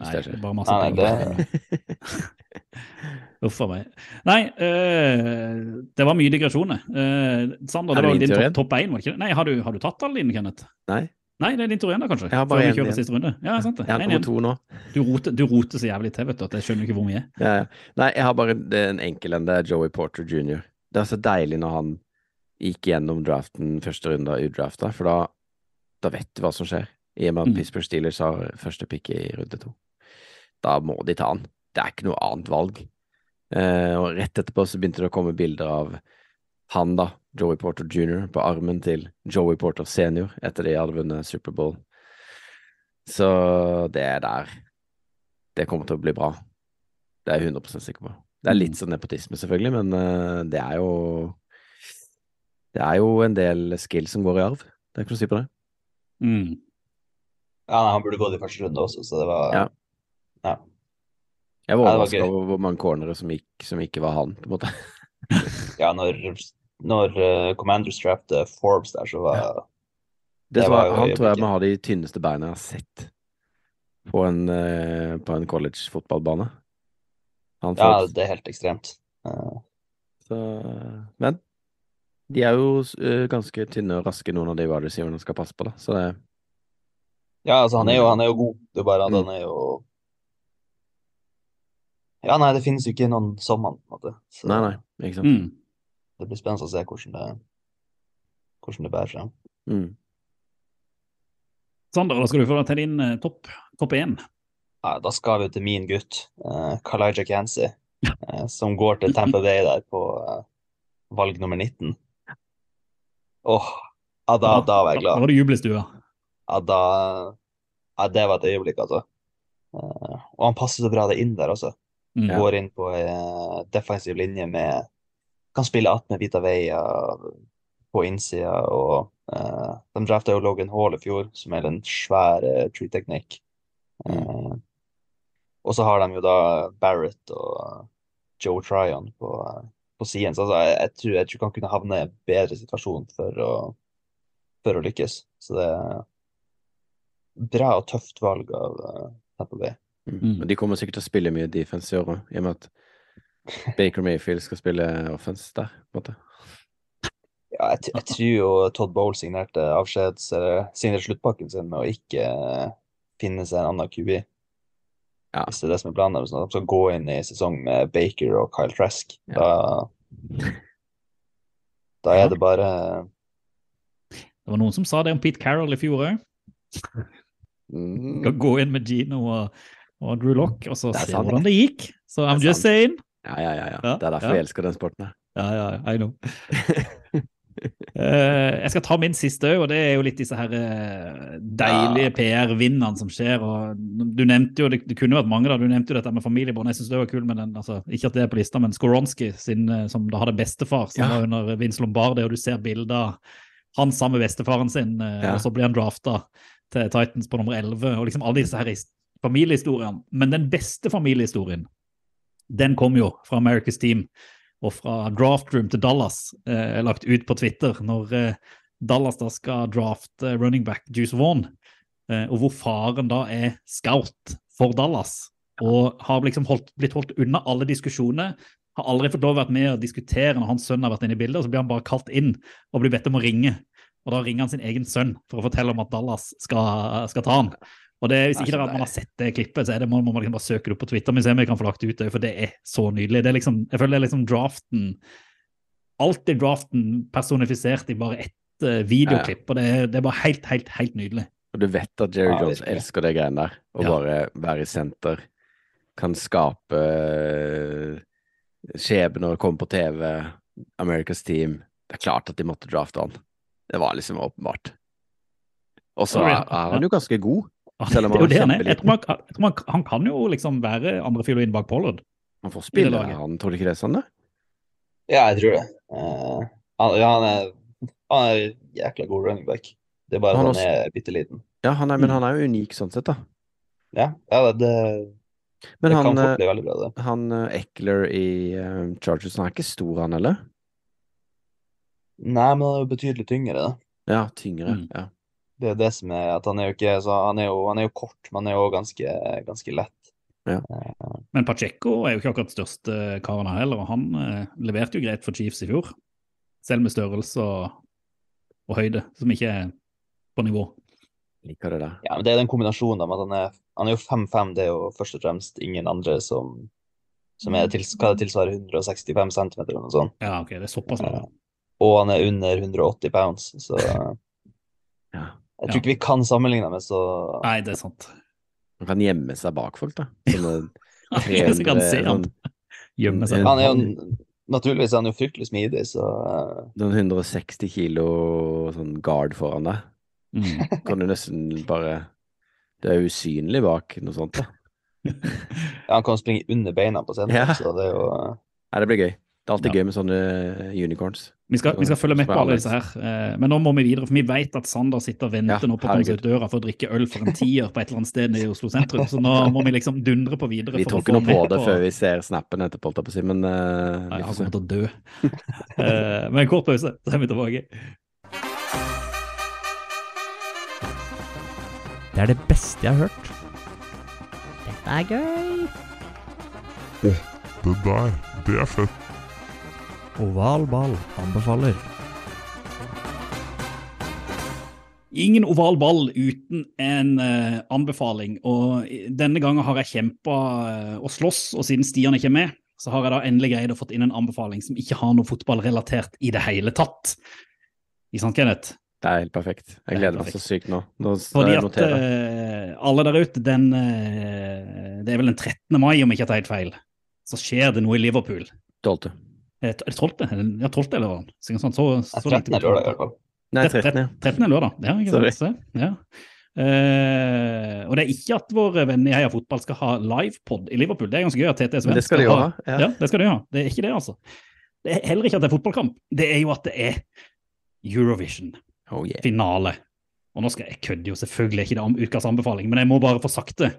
Nei, det er bare masse penger. Det... Uff a meg. Nei, øh, det var mye digresjoner. Uh, Sander, Er det det var din topp top én, var det ikke det? Nei, har du, har du tatt alle dine, Kenneth? Nei, Nei, det er din tur igjen, da, kanskje? Jeg har bare kjører igjen. Ja, sant det. jeg har En to nå. Du roter, du roter så jævlig til, vet du, at jeg skjønner ikke hvor mye. Ja, ja. Nei, jeg har bare en enkel en. Det er Joey Porter jr. Det er så deilig når han gikk gjennom draften første runde av drafta, for da, da vet du hva som skjer. I og med at Mm. Pittsburgh Steelers har første pick i runde to. Da må de ta han. Det er ikke noe annet valg. Eh, og rett etterpå så begynte det å komme bilder av han, da, Joey Porter jr., på armen til Joey Porter senior etter de hadde vunnet Superbowl. Så det er der. Det kommer til å bli bra. Det er jeg 100 sikker på. Det er litt sånn nepotisme, selvfølgelig, men eh, det er jo Det er jo en del skill som går i arv. Det er ikke noe å si på det. Mm. Ja, nei, han burde gått i første runde også, så det var Ja. ja. Jeg var overraska over hvor mange cornere som, gikk, som ikke var han, på en måte. Ja, når, når uh, Commanders drafte Forbes der, så var Det Det tror var jeg, han tror jeg må ha de tynneste beina jeg har sett på en, uh, på en college-fotballbane. Ja, det er helt ekstremt. Uh. så, men de er jo ganske tynne og raske, noen av de wide receiverne skal passe på, da. Så det, ja, altså, han er jo, han er jo god. Det er bare at Mm. han er jo Ja, nei, det finnes jo ikke noen som han, på en måte. Så nei, nei, ikke sant. Mm. Det blir spennende å se hvordan det, hvordan det bærer frem. Mm. Sander, da skal du få deg til din eh, topp topp én. Ja, da skal vi til min gutt, uh, Kalijah Kansi, eh, som går til Tampa Bay der på eh, valg nummer 19. Åh, ja, da, da var jeg Da glad. var det jublestue. Ja, da, ja, det var et øyeblikk, altså. Eh, og han passer så bra det inn der også. Mm. Ja. Går inn på eh, defensiv linje med Kan spille att med Vita Veia på innsida, og uh, de drafta jo Logan Hall i fjor, som er den svære tree technique. Uh, og så har de jo da Barrett og Joe Tryon på, på siden. Så altså, jeg, jeg, tror, jeg tror han kunne havne i en bedre situasjon for å, for å lykkes. Så det er bra og tøft valg av uh, Tampa Bay. Mm. Mm. De kommer sikkert til å spille mye defense i år òg, i og med at Baker Mayfield skal spille offense der, på en måte. Ja, jeg, jeg tror jo Todd Bowl signerte avskjeds, eller signerte sluttpakken sin med å ikke eh, finne seg en annen QB. Ja. Hvis det er det som er planen. Sånn at de skal gå inn i sesong med Baker og Kyle Trask. Ja. Da, da er det bare Det var noen som sa det om Pete Carroll i fjor òg. Mm. Skal gå inn med Gino og, og Drew Lock, og så se hvordan det gikk. Så I'm just saying. Ja, ja, ja, ja. Det er derfor jeg elsker den sporten her. Ja, ja, I know. Eh, jeg skal ta min siste òg, og det er jo litt disse her eh, deilige PR-vinnene som skjer. og Du nevnte jo, det, det kunne vært mange da, du nevnte jo dette med familiebånd. Jeg syns det var kult med den, altså, ikke at det er på lista, men Skoronski sin, eh, som da hadde bestefar, som Ja. var under Vince Lombardi, og du ser bilder han sammen med bestefaren sin, Ja. og så blir han drafta til Titans på nummer 11, og liksom alle disse her familiehistoriene. Men den beste familiehistorien, den kom jo fra America's Team og fra Draft Room til Dallas, eh, lagt ut på Twitter, når eh, Dallas da skal drafte running back Juice Vaughan, eh, og hvor faren da er scout for Dallas, og har liksom holdt, blitt holdt unna alle diskusjoner, har aldri fått lov å være med og diskutere når hans sønn har vært inne i bildet, og så blir han bare kalt inn og blir bedt om å ringe Og da ringer han sin egen sønn for å fortelle om at Dallas skal, skal ta han. Og det, Hvis Det er at man har sett det klippet, så er det, må, må man liksom bare søke det opp på Twitter. Men se om jeg kan få lagt det ut, det, for det er så nydelig. Det er liksom, jeg føler det er liksom draften Alt i draften personifisert i bare ett uh, videoklipp. Og det er, det er bare helt, helt, helt nydelig. Og du vet at Jerry Jones ja, elsker det greiene der. Å Ja. bare være i senter. Kan skape eh, skjebner, komme på TV, America's Team. Det er klart at de måtte drafte han. Det var liksom åpenbart. Og så er, er han jo ganske god. Selv om det er jo han det er han. Jeg tror han, jeg tror han, han kan jo liksom være andrefiolin bak Pollard. Han får spille, han tror du ikke det er sånn, det? Ja, jeg tror det. Uh, han, han, er, han er jækla god running back. Det er bare Han at han også- er bitte liten. Ja, han er, men Mm. han er jo unik sånn sett, da. Ja, ja det, det, Men det han, kan eh, fort bli veldig bra, det. han eh, Eckler i eh, Chargers, han er ikke stor, han heller? Nei, men han er jo betydelig tyngre, da. Ja, tyngre. Mm. Ja. Det er jo det som er at han er jo ikke så Han er jo, han er jo kort, men han er jo ganske, ganske lett. Men Pacheco er jo ikke akkurat største karen her heller, og han eh, leverte jo greit for Chiefs i fjor. Selv med størrelse og, og høyde, som ikke er på nivå. Liker det der. Ja, men det er den kombinasjonen med at han er, han er jo 5-5, det er jo først og fremst ingen andre som, som er til, hva det tilsvarer 165 cm eller noe sånt. Ja, ok, det er såpass. Ja. Og han er under 180 pounds, så jeg Ja. tror ikke vi kan sammenligne med så Nei, det er sant. Han kan gjemme seg bak folk, da. Som kan se han sånn, gjemme seg. Han er jo naturligvis er han jo fryktelig smidig, så Noen sånn 160 kilo sånn guard foran deg. Mm. Kan du nesten bare Du er usynlig bak noe sånt, da. ja, han kan springe under beina på scenen, Ja. så det er jo Nei, det blir gøy. Det er alltid Ja. gøy med sånne eh, unicorns. Vi skal, vi skal følge med på alle disse her, eh, men nå må vi videre. For vi vet at Sander sitter og venter Ja, nå på å komme seg ut døra for å drikke øl for en tier på et eller annet sted i Oslo sentrum. Så nå må vi liksom dundre på videre. Vi tror å ikke noe på det før vi ser snappen etterpå, holdt jeg på å si, men uh, Nei, vi han kommer til å dø. uh, men en kort pause, så er vi tilbake. Det er det beste jeg har hørt. Dette er gøy. Det der, det er fett. Oval ball anbefaler. Ingen oval ball uten en uh, anbefaling. Og eh, denne gangen har jeg kjempa uh, eh, og slåss, og siden Stian ikke er med, så har jeg da endelig greid å få inn en anbefaling som ikke har noe fotballrelatert i det hele tatt. Ikke sant, Kenneth? Det er helt perfekt. Jeg gleder meg så sykt nå. nå Fordi at uh, alle der ute, den Det er vel den 13. mai, om jeg ikke tar helt feil, så skjer det noe i Liverpool. 12. Er det 12.? Ja, 12. eller noe sånt. Så, så, så, eh, 13. er lørdag, i hvert fall. Nei, 13. ja. 13. er lørdag. Ja, ikke Sorry. sant? Se, Ja. Uh, og det er ikke at vår venn i Heia Fotball skal ha livepod i Liverpool. Det er ganske gøy at TT Svensk det skal de ha. Ja. Ja, det skal de ha. Det er ikke det, altså. Det er heller ikke at det er fotballkamp. Det er jo at det er Eurovision-finale. Oh, yeah. Og nå skal jeg kødde jo selvfølgelig ikke det om ukas anbefaling, men jeg må bare få sagt det.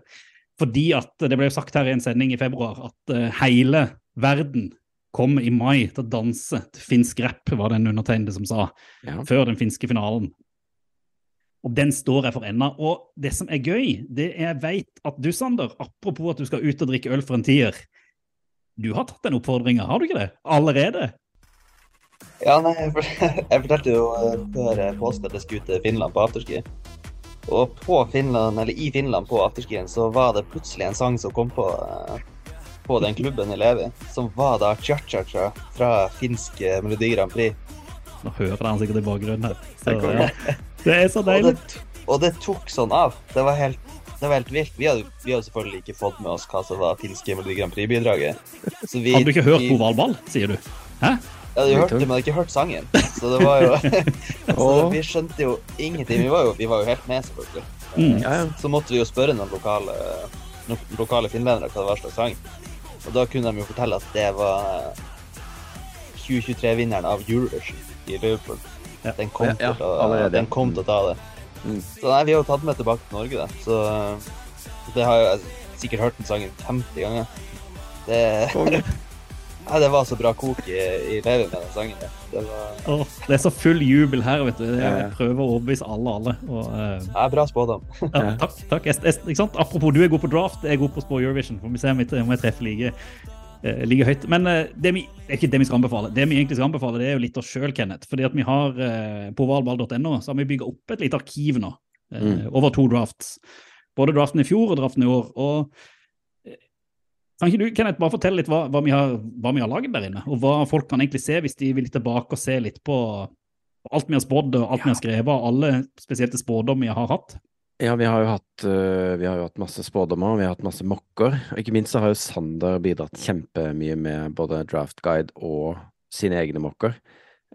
Fordi at det ble jo sagt her i en sending i februar at eh, hele verden kommer i mai til å danse til finsk rap, var det en undertegnede som sa Ja. før den finske finalen. Og den står jeg for ennå. Og det som er gøy, det er jeg vet at du, Sander, apropos at du skal ut og drikke øl for en tier, du har tatt den oppfordringa, har du ikke det? Allerede? Ja, nei, jeg for- jeg fortalte jo eh, før eh, påske at jeg skulle til Finland på afterski. Og på Finland, eller i Finland på afterskien så var det plutselig en sang som kom på eh, på den klubben i Levi, som var da cha-cha-cha fra finsk eh, Melodi Grand Prix. Nå hører han sikkert i bakgrunnen her. Så, Det ja. det er så Og det, deilig. og det tok sånn av. Det var helt, det var helt vilt. Vi hadde, vi hadde selvfølgelig ikke fått med oss hva som var finske Melodi Grand Prix-bidraget. Hadde du ikke hørt hovalball, på sier du? Hæ? Jeg hadde jo hørt det, men jeg hadde ikke hørt sangen. Så det var jo Så vi skjønte jo ingenting. Vi var jo, vi var jo helt med, selvfølgelig. Mm. Ja, ja. Så måtte vi jo spørre noen lokale, noen lokale finlendere hva det var slags sang. Og da kunne de jo fortelle at det var 2023-vinneren av Eurovision i Liverpool. Ja. Den kom, Ja, ja, å, den kom til å ta det. Mm. Så nei, vi har jo tatt med tilbake til Norge, da. Så det har jeg sikkert hørt den sangen 50 ganger. Det. ja, det var så bra kok i, i med den sangen. Det var Åh, det er så full jubel her, vet du. Jeg prøver å overbevise alle, alle. Og, eh, ja, bra spådom. ja, takk. takk. Jeg, jeg, ikke sant? Apropos, du er god på draft, jeg er god på å spå Eurovision. Får vi se om jeg, om jeg treffer like. uh, like, høyt. Men uh, det, vi, det er ikke det vi skal anbefale. Det vi egentlig skal anbefale, det er jo litt oss sjøl, Kenneth. Fordi at vi har på valball.no så har vi bygga opp et lite arkiv nå Mm. over to drafts. Både draften i fjor og draften i år. Og kan ikke du Kenneth, bare fortelle litt hva, hva, vi har, hva vi har lagd der inne? Og hva folk kan egentlig se hvis de vil tilbake og se litt på alt vi har spådd og alt vi har skrevet, og alle spesielle spådommer vi har hatt? Ja, vi har hatt, øh, vi har jo hatt masse spådommer, vi har hatt masse mokker. Og ikke minst så har jo Sander bidratt kjempemye med både draft guide og sine egne mokker.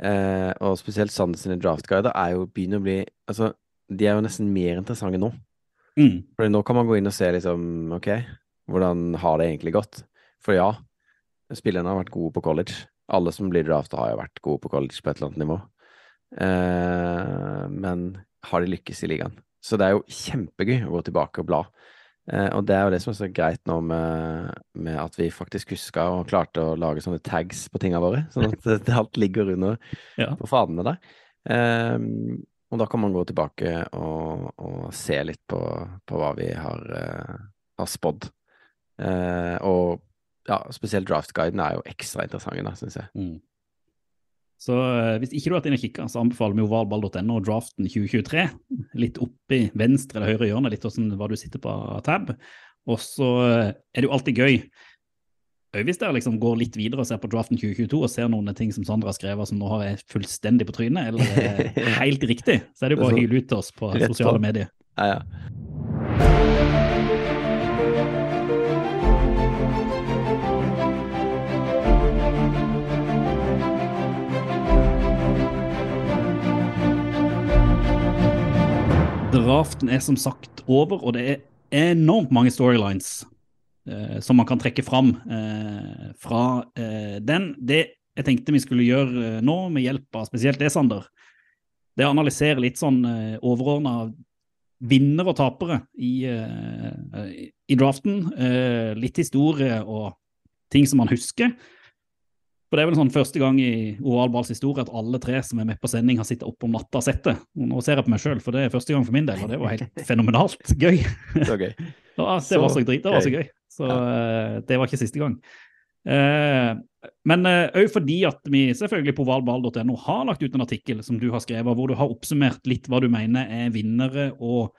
Eh, og spesielt Sander sine draft guider er jo begynner å bli Altså, de er jo nesten mer interessante nå. Mm. For nå kan man gå inn og se liksom, ok, hvordan har det egentlig gått? For ja, spillerne har vært gode på college. Alle som blir drafta har jo vært gode på college på et eller annet nivå. Eh, men har de lykkes i ligaen? Så det er jo kjempegøy å gå tilbake og bla. Eh, og det er jo det som er så greit nå med, med at vi faktisk huska og klarte å lage sånne tags på tinga våre, sånn at det, alt ligger under Ja. på fadene der. Eh, og da kan man gå tilbake og, og se litt på, på hva vi har, uh, har spådd. Eh, og ja, spesielt draftguiden er jo ekstra interessant, syns jeg. Mm. Så eh, hvis ikke du har vært inne og kikka, så anbefaler vi ovalball.no og draften 2023. Litt oppi venstre eller høyre hjørne, litt hvordan hva du sitter på tab. Og så eh, er det jo alltid gøy øy, hvis dere liksom går litt videre og ser på draften 2022 og ser noen ting som Sandra har skrevet som nå har jeg fullstendig på trynet, eller er helt riktig, så er det jo bare å hyle ut til oss på. sosiale medier. Ja, ja. Draften er som sagt over, og det er enormt mange storylines eh, som man kan trekke fram eh, fra eh, den. Det jeg tenkte vi skulle gjøre eh, nå, med hjelp av spesielt det, Sander, det er å analysere litt sånn eh, overordna vinnere og tapere i, eh, i draften. Eh, litt historie og ting som man husker. For det er vel sånn første gang i ovalballs historie at alle tre som er med på sending, har sittet oppe om natta og sett det. Og nå ser jeg på meg sjøl, for det er første gang for min del, og det var helt fenomenalt gøy. Det var gøy. Ja, det var så drit, det var så gøy. Så ja. det var ikke siste gang. Eh, men òg fordi at vi selvfølgelig på ovalball.no har lagt ut en artikkel som du har skrevet, hvor du har oppsummert litt hva du mener er vinnere og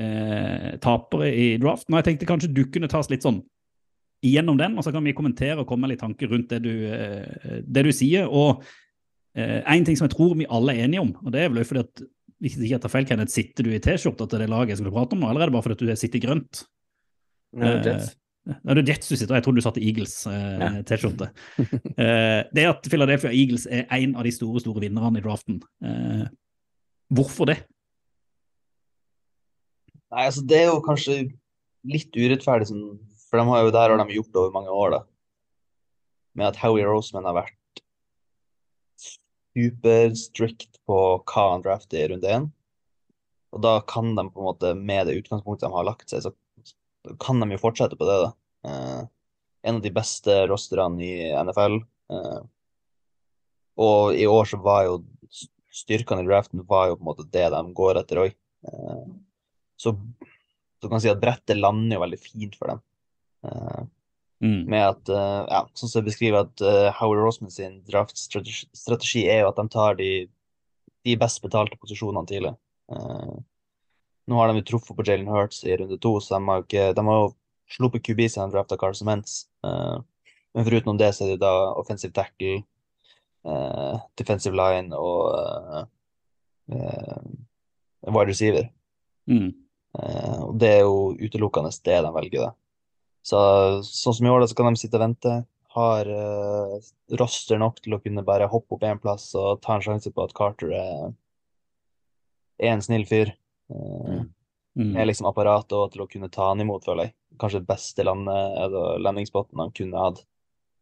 eh, tapere i draft. Nå, jeg tenkte kanskje du kunne ta oss litt sånn igjennom den, og så kan vi kommentere og komme med litt tanker rundt det du, eh, det du sier. Og eh, en ting som jeg tror vi alle er enige om, og det er vel også fordi at hvis jeg ikke tar feil, Kenneth, sitter du i T-skjorta til det laget jeg skulle prate om nå, eller er det bare fordi at du sitter i grønt? Ja, Jets. Nei, det er Jets du sitter, og jeg trodde du satt i Eagles eh, Ja. T-skjorte. eh, det at Philadelphia Eagles er en av de store store vinnerne i draften. Eh, hvorfor det? Nei, altså det er jo kanskje litt urettferdig, sånn, for de har jo, der har de gjort det over mange år, da. Med at Howie Roseman har vært superstrict på hva han drafter i runde én. Og da kan de på en måte, med det utgangspunktet de har lagt seg, så kan de jo fortsette på det, da. Eh, en av de beste rosterne i NFL. Eh, og i år så var jo styrkene i draften var jo på en måte det de går etter òg. Eh, så du kan si at brettet lander jo veldig fint for dem. Eh, Mm. med at, eh, ja, sånn som jeg beskriver at uh, Howard Rosman sin draftstrategi er jo at de tar de, de best betalte posisjonene tidlig. Eh, nå har de jo truffet på Jalen Hurts i runde to, så de har, ikke, de har jo sluppet QB siden de drafta Carson Mentz. Eh, men foruten det så er det da offensive tackle, eh, defensive line og eh, eh, wide receiver. Mm. Eh, og det er jo utelukkende det de velger, da. Så sånn som i år, da, så kan de sitte og vente. Har uh, roster nok til å kunne bare hoppe opp én plass og ta en sjanse på at Carter er, er en snill fyr. Uh, Mm. Er liksom apparatet og til å kunne ta han imot, føler jeg. Kanskje det beste landet, eller landingsspotten han kunne hatt.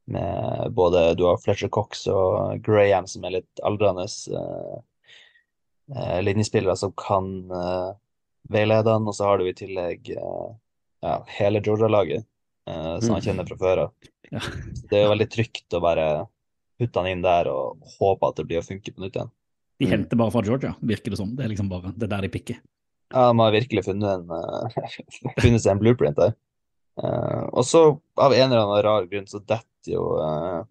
Med både du har Fletcher Cox og Graham, som er litt aldrende uh, uh, linjespillere som kan veilede han. Og så har du i tillegg eh, ja, hele Georgia-laget, eh, som han Mm. kjenner fra før av. Ja. Det er jo veldig trygt å bare putte han inn der og håpe at det blir å funke på nytt igjen. De Mm. henter bare fra Georgia, virker det som. Det er liksom bare, det er der de pikker. Ja, de har virkelig funnet, en, eh, funnet seg en blueprint der. Eh, og så, av en eller annen rar grunn, så detter jo eh,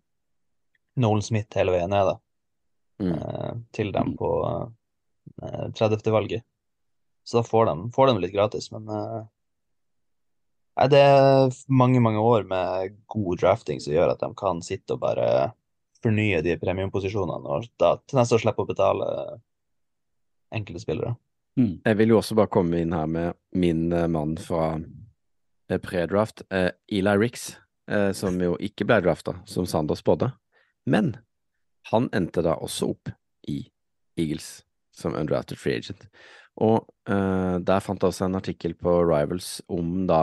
Nolan Smith hele veien ned, da. Mm. eh, til dem på eh, 30. valget. Så da får de, får de litt gratis, men eh, nei, det er mange, mange år med god drafting som gjør at de kan sitte og bare fornye de premiumposisjonene, og da til neste år slippe å betale enkelte spillere. Mm. Jeg vil jo også bare komme inn her med min eh, mann fra eh, pre-draft, eh, Eli Ricks, eh, som jo ikke ble drafta, som Sander spådde. Men han endte da også opp i Eagles som undrafted free agent. Og eh, der fant jeg også en artikkel på Rivals om da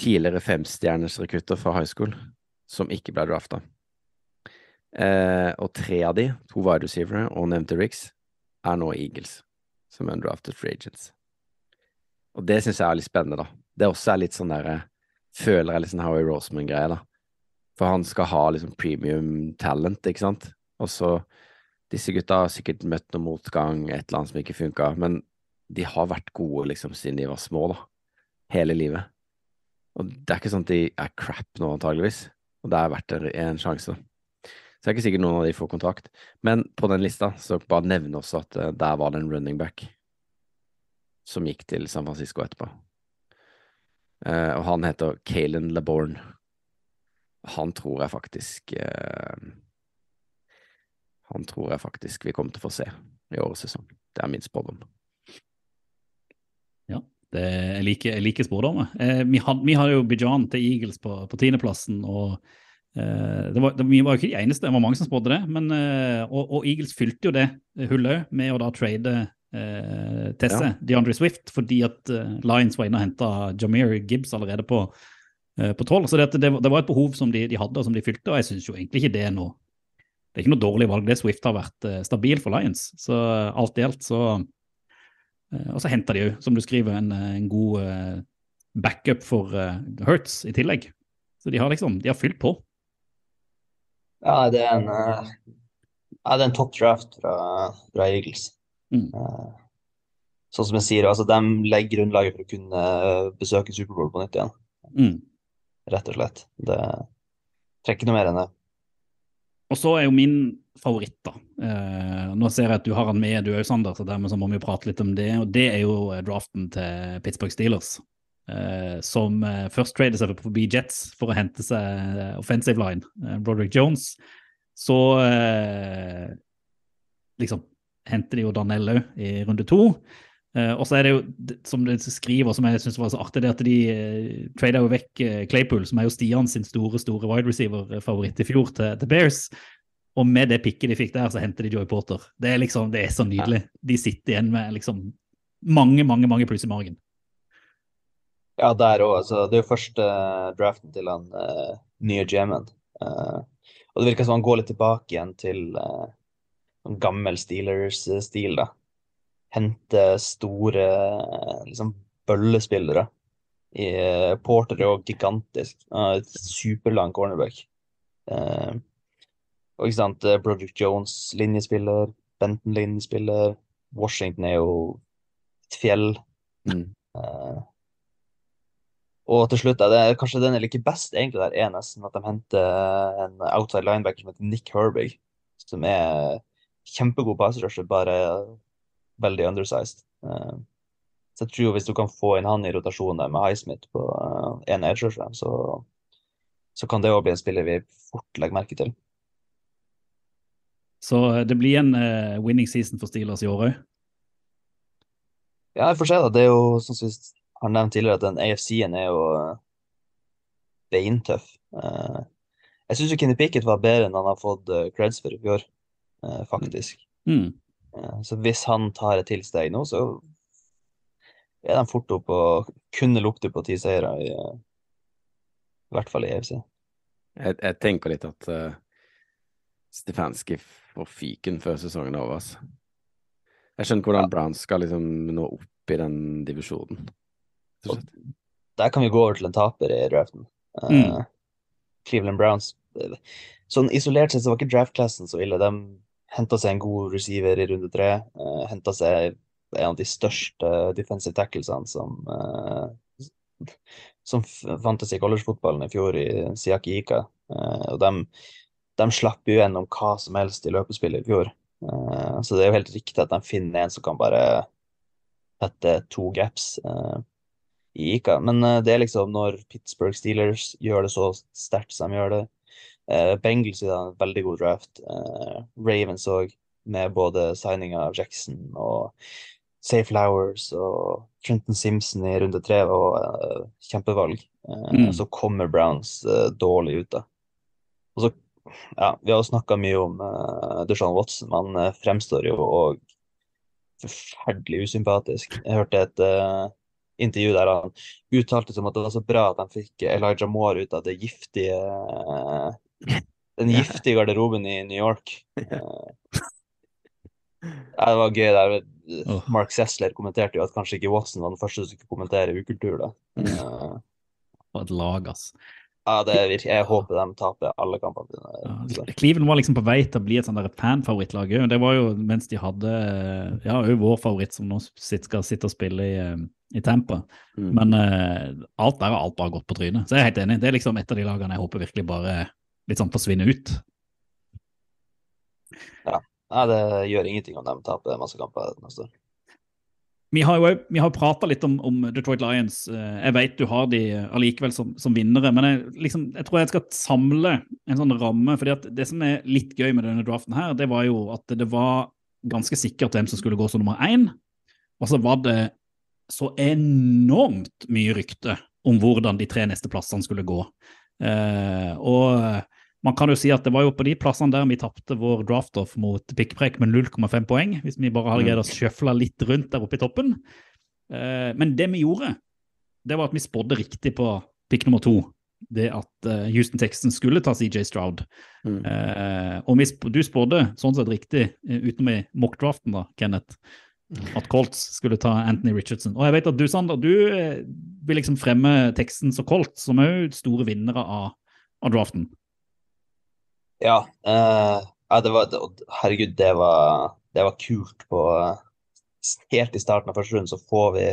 tidligere femstjerners rekrutter fra high school som ikke ble drafta. Eh, og tre av de, to wide receivere og nevnte Ricks, er nå Eagles som undrafted free agents. Og det syns jeg er litt spennende, da. Det også er litt sånn der Føler jeg litt sånn Howie Roseman-greie, da. For han skal ha liksom premium talent, ikke sant. Og så Disse gutta har sikkert møtt noe motgang, et eller annet som ikke funka, men de har vært gode liksom siden de var små, da. Hele livet. Og det er ikke sånn at de er crap nå, antageligvis. Og det er verdt en, sjanse. Så det er ikke sikkert noen av de får kontrakt. Men på den lista så bare nevne også at eh, der var det en running back som gikk til San Francisco etterpå. Eh, og han heter Kalen LeBorn. Han tror jeg faktisk eh, Han tror jeg faktisk vi kommer til å få se i årets sesong. Det er min spådom. Det, jeg liker, jeg liker spådommer. Eh, vi, vi hadde jo Bijan til Eagles på, på tiendeplassen, og eh, det var, det, vi var jo ikke de eneste, det var mange som spådde det. Men, eh, og, og, Eagles fylte jo det hullet òg med å da trade eh, Tesse, Ja. DeAndre Swift, fordi at eh, Lions var inne og henta Jameer Gibbs allerede på, eh, på 12. Så det, det, det var et behov som de, de hadde, og som de fylte, og jeg syns jo egentlig ikke det er noe det er ikke noe dårlig valg. det Swift har vært eh, stabil for Lions. Så eh, alt i alt så Eh, Og så henter de jo, som du skriver, en, eh, en god eh, backup for eh, Hertz i tillegg. Så de har liksom, de har fylt på. Ja, det er en, eh, ja, det er en topp draft fra, fra Eagles. Mm. Eh, sånn som jeg sier, altså de legger grunnlaget for å kunne eh, besøke Superbowl på nytt igjen, Mm. rett og slett. Det trekker noe mer enn det. Og så er jo min favoritt, da. Eh, nå ser jeg at du har han med, du òg, Sander, så dermed så må vi prate litt om det. Og det er jo eh, draften til Pittsburgh Steelers. Eh, som eh, først trader seg forbi Jets for å hente seg eh, offensive line, Broderick Jones. Så eh, liksom henter de jo Darnell òg i runde to. Og så er det jo, som du skriver, som jeg syns var så artig, det at de uh, trader jo vekk Claypool, som er jo Stian sin store store wide receiver-favoritt i fjor, til, til Bears. Og med det pikket de fikk der, så henter de Joy Porter. Det er liksom, det er så nydelig. De sitter igjen med liksom mange, mange mange pluss i margen. Ja, der òg. Altså, det er jo første eh, draften til han uh, nye GM-en. Eh, og det virker som han går litt tilbake igjen til uh, gammel Steelers-stil, da. Hente store liksom bøllespillere. I, Porter er jo gigantisk. Uh, er superlang cornerback. Eh, og ikke sant, eh, Broderick Jones linjespiller, Benton linjespiller, Washington er jo et fjell. Mm. Uh, og til slutt, er kanskje den jeg liker best, egentlig der er nesten at de henter en outside linebacker som heter Nick Herbig, som er kjempegod passerusher, bare veldig undersized. Eh, så jeg tror hvis du kan få inn han i rotasjonen der med Highsmith på en edge så, så kan det òg bli en spiller vi fort legger merke til. Så eh, det blir en uh, winning season for Steelers i år òg. Ja, jeg får se, da. Det er jo som vi har nevnt tidligere, at den AFC-en er jo eh, beintøff. Uh, jeg syns Kenny Pickett var bedre enn han har fått creds for i fjor, uh, faktisk. Mm. Uh, Så hvis han tar et tilsteg nå, så er de fort oppe og kunne lukte på ti seire, i, i hvert fall i EFC. Jeg, jeg tenker litt at uh, Stefanski får fiken før sesongen er over. Altså. Jeg skjønner hvordan hvordan Browns skal liksom nå opp i den divisjonen. Der kan vi gå over til en taper i draften. Mm. Uh, Cleveland Browns. Sånn isolert sett så var ikke draftklassen så ille. De henta seg en god receiver i runde tre. Uh, henta seg en av de største defensive tacklesene som, uh, som fantes i collegefotballen i fjor i Siaki Ika. Uh, og de, de slapp jo gjennom hva som helst i løpespillet i fjor. Uh, så det er jo helt riktig at de finner en som kan bare tette to gaps uh, i Ika. Men uh, det er liksom når Pittsburgh Steelers gjør det så sterkt som de gjør det. Bengals er en veldig god draft. Ravens òg, med både signing av Jackson og Say Flowers og Trenton Simpson i runde tre og kjempevalg. Mm. Så kommer Browns dårlig ut, da. Og så, ja, vi har snakka mye om uh, Dushan Watson, men han eh, fremstår jo og forferdelig usympatisk. Jeg hørte et uh, intervju der han uttalte som at det var så bra at han fikk Elijah Moore ut av det giftige uh, den giftige garderoben i New York. Uh, ja, det var gøy der. Mark Sessler kommenterte jo at kanskje ikke Watson var den første som skulle kommentere ukultur. da. Uh, For et lag, ass. Ja, det er virkelig, Jeg håper de taper alle kampene sine. Ja. Cleveland var liksom på vei til å bli et sånn fanfavorittlag òg. Det var jo mens de hadde Ja, òg vår favoritt som nå skal sitte og spille i, eh, i Tampa. Mm. Men uh, alt der har alt bare gått på trynet. Så jeg er helt enig. Det er liksom et av de lagene jeg håper virkelig bare litt sånn forsvinner ut. Nei, det gjør ingenting om de taper masse kamper neste år. Vi har jo vi har prata litt om, om Detroit Lions. Eh, Jeg vet du har de allikevel som, som vinnere, men jeg, liksom, jeg tror jeg skal samle en sånn ramme. fordi at Det som er litt gøy med denne draften, her, det var jo at det var ganske sikkert hvem som skulle gå som nummer én. Og så var det så enormt mye rykte om hvordan de tre neste plassene skulle gå. Eh, og man kan jo si at det var jo på de plassene der vi tapte vår draft-off mot pikkprekk med 0,5 poeng, hvis vi bare hadde greid å sjøfle litt rundt der oppe i toppen. Eh, men det vi gjorde, det var at vi spådde riktig på pick nummer to. Det at eh, Houston Texans skulle ta CJ Stroud. Mm. Eh, og du spådde sånn sett riktig, utenom i mock-draften, da, Kenneth, at Colts skulle ta Anthony Richardson. Og jeg vet at du, Sander, du vil liksom fremme Texans og Colts som òg store vinnere av, av draften. Ja, eh, ja det var, det, herregud, det var, det var kult på eh, Helt i starten av første runde så får vi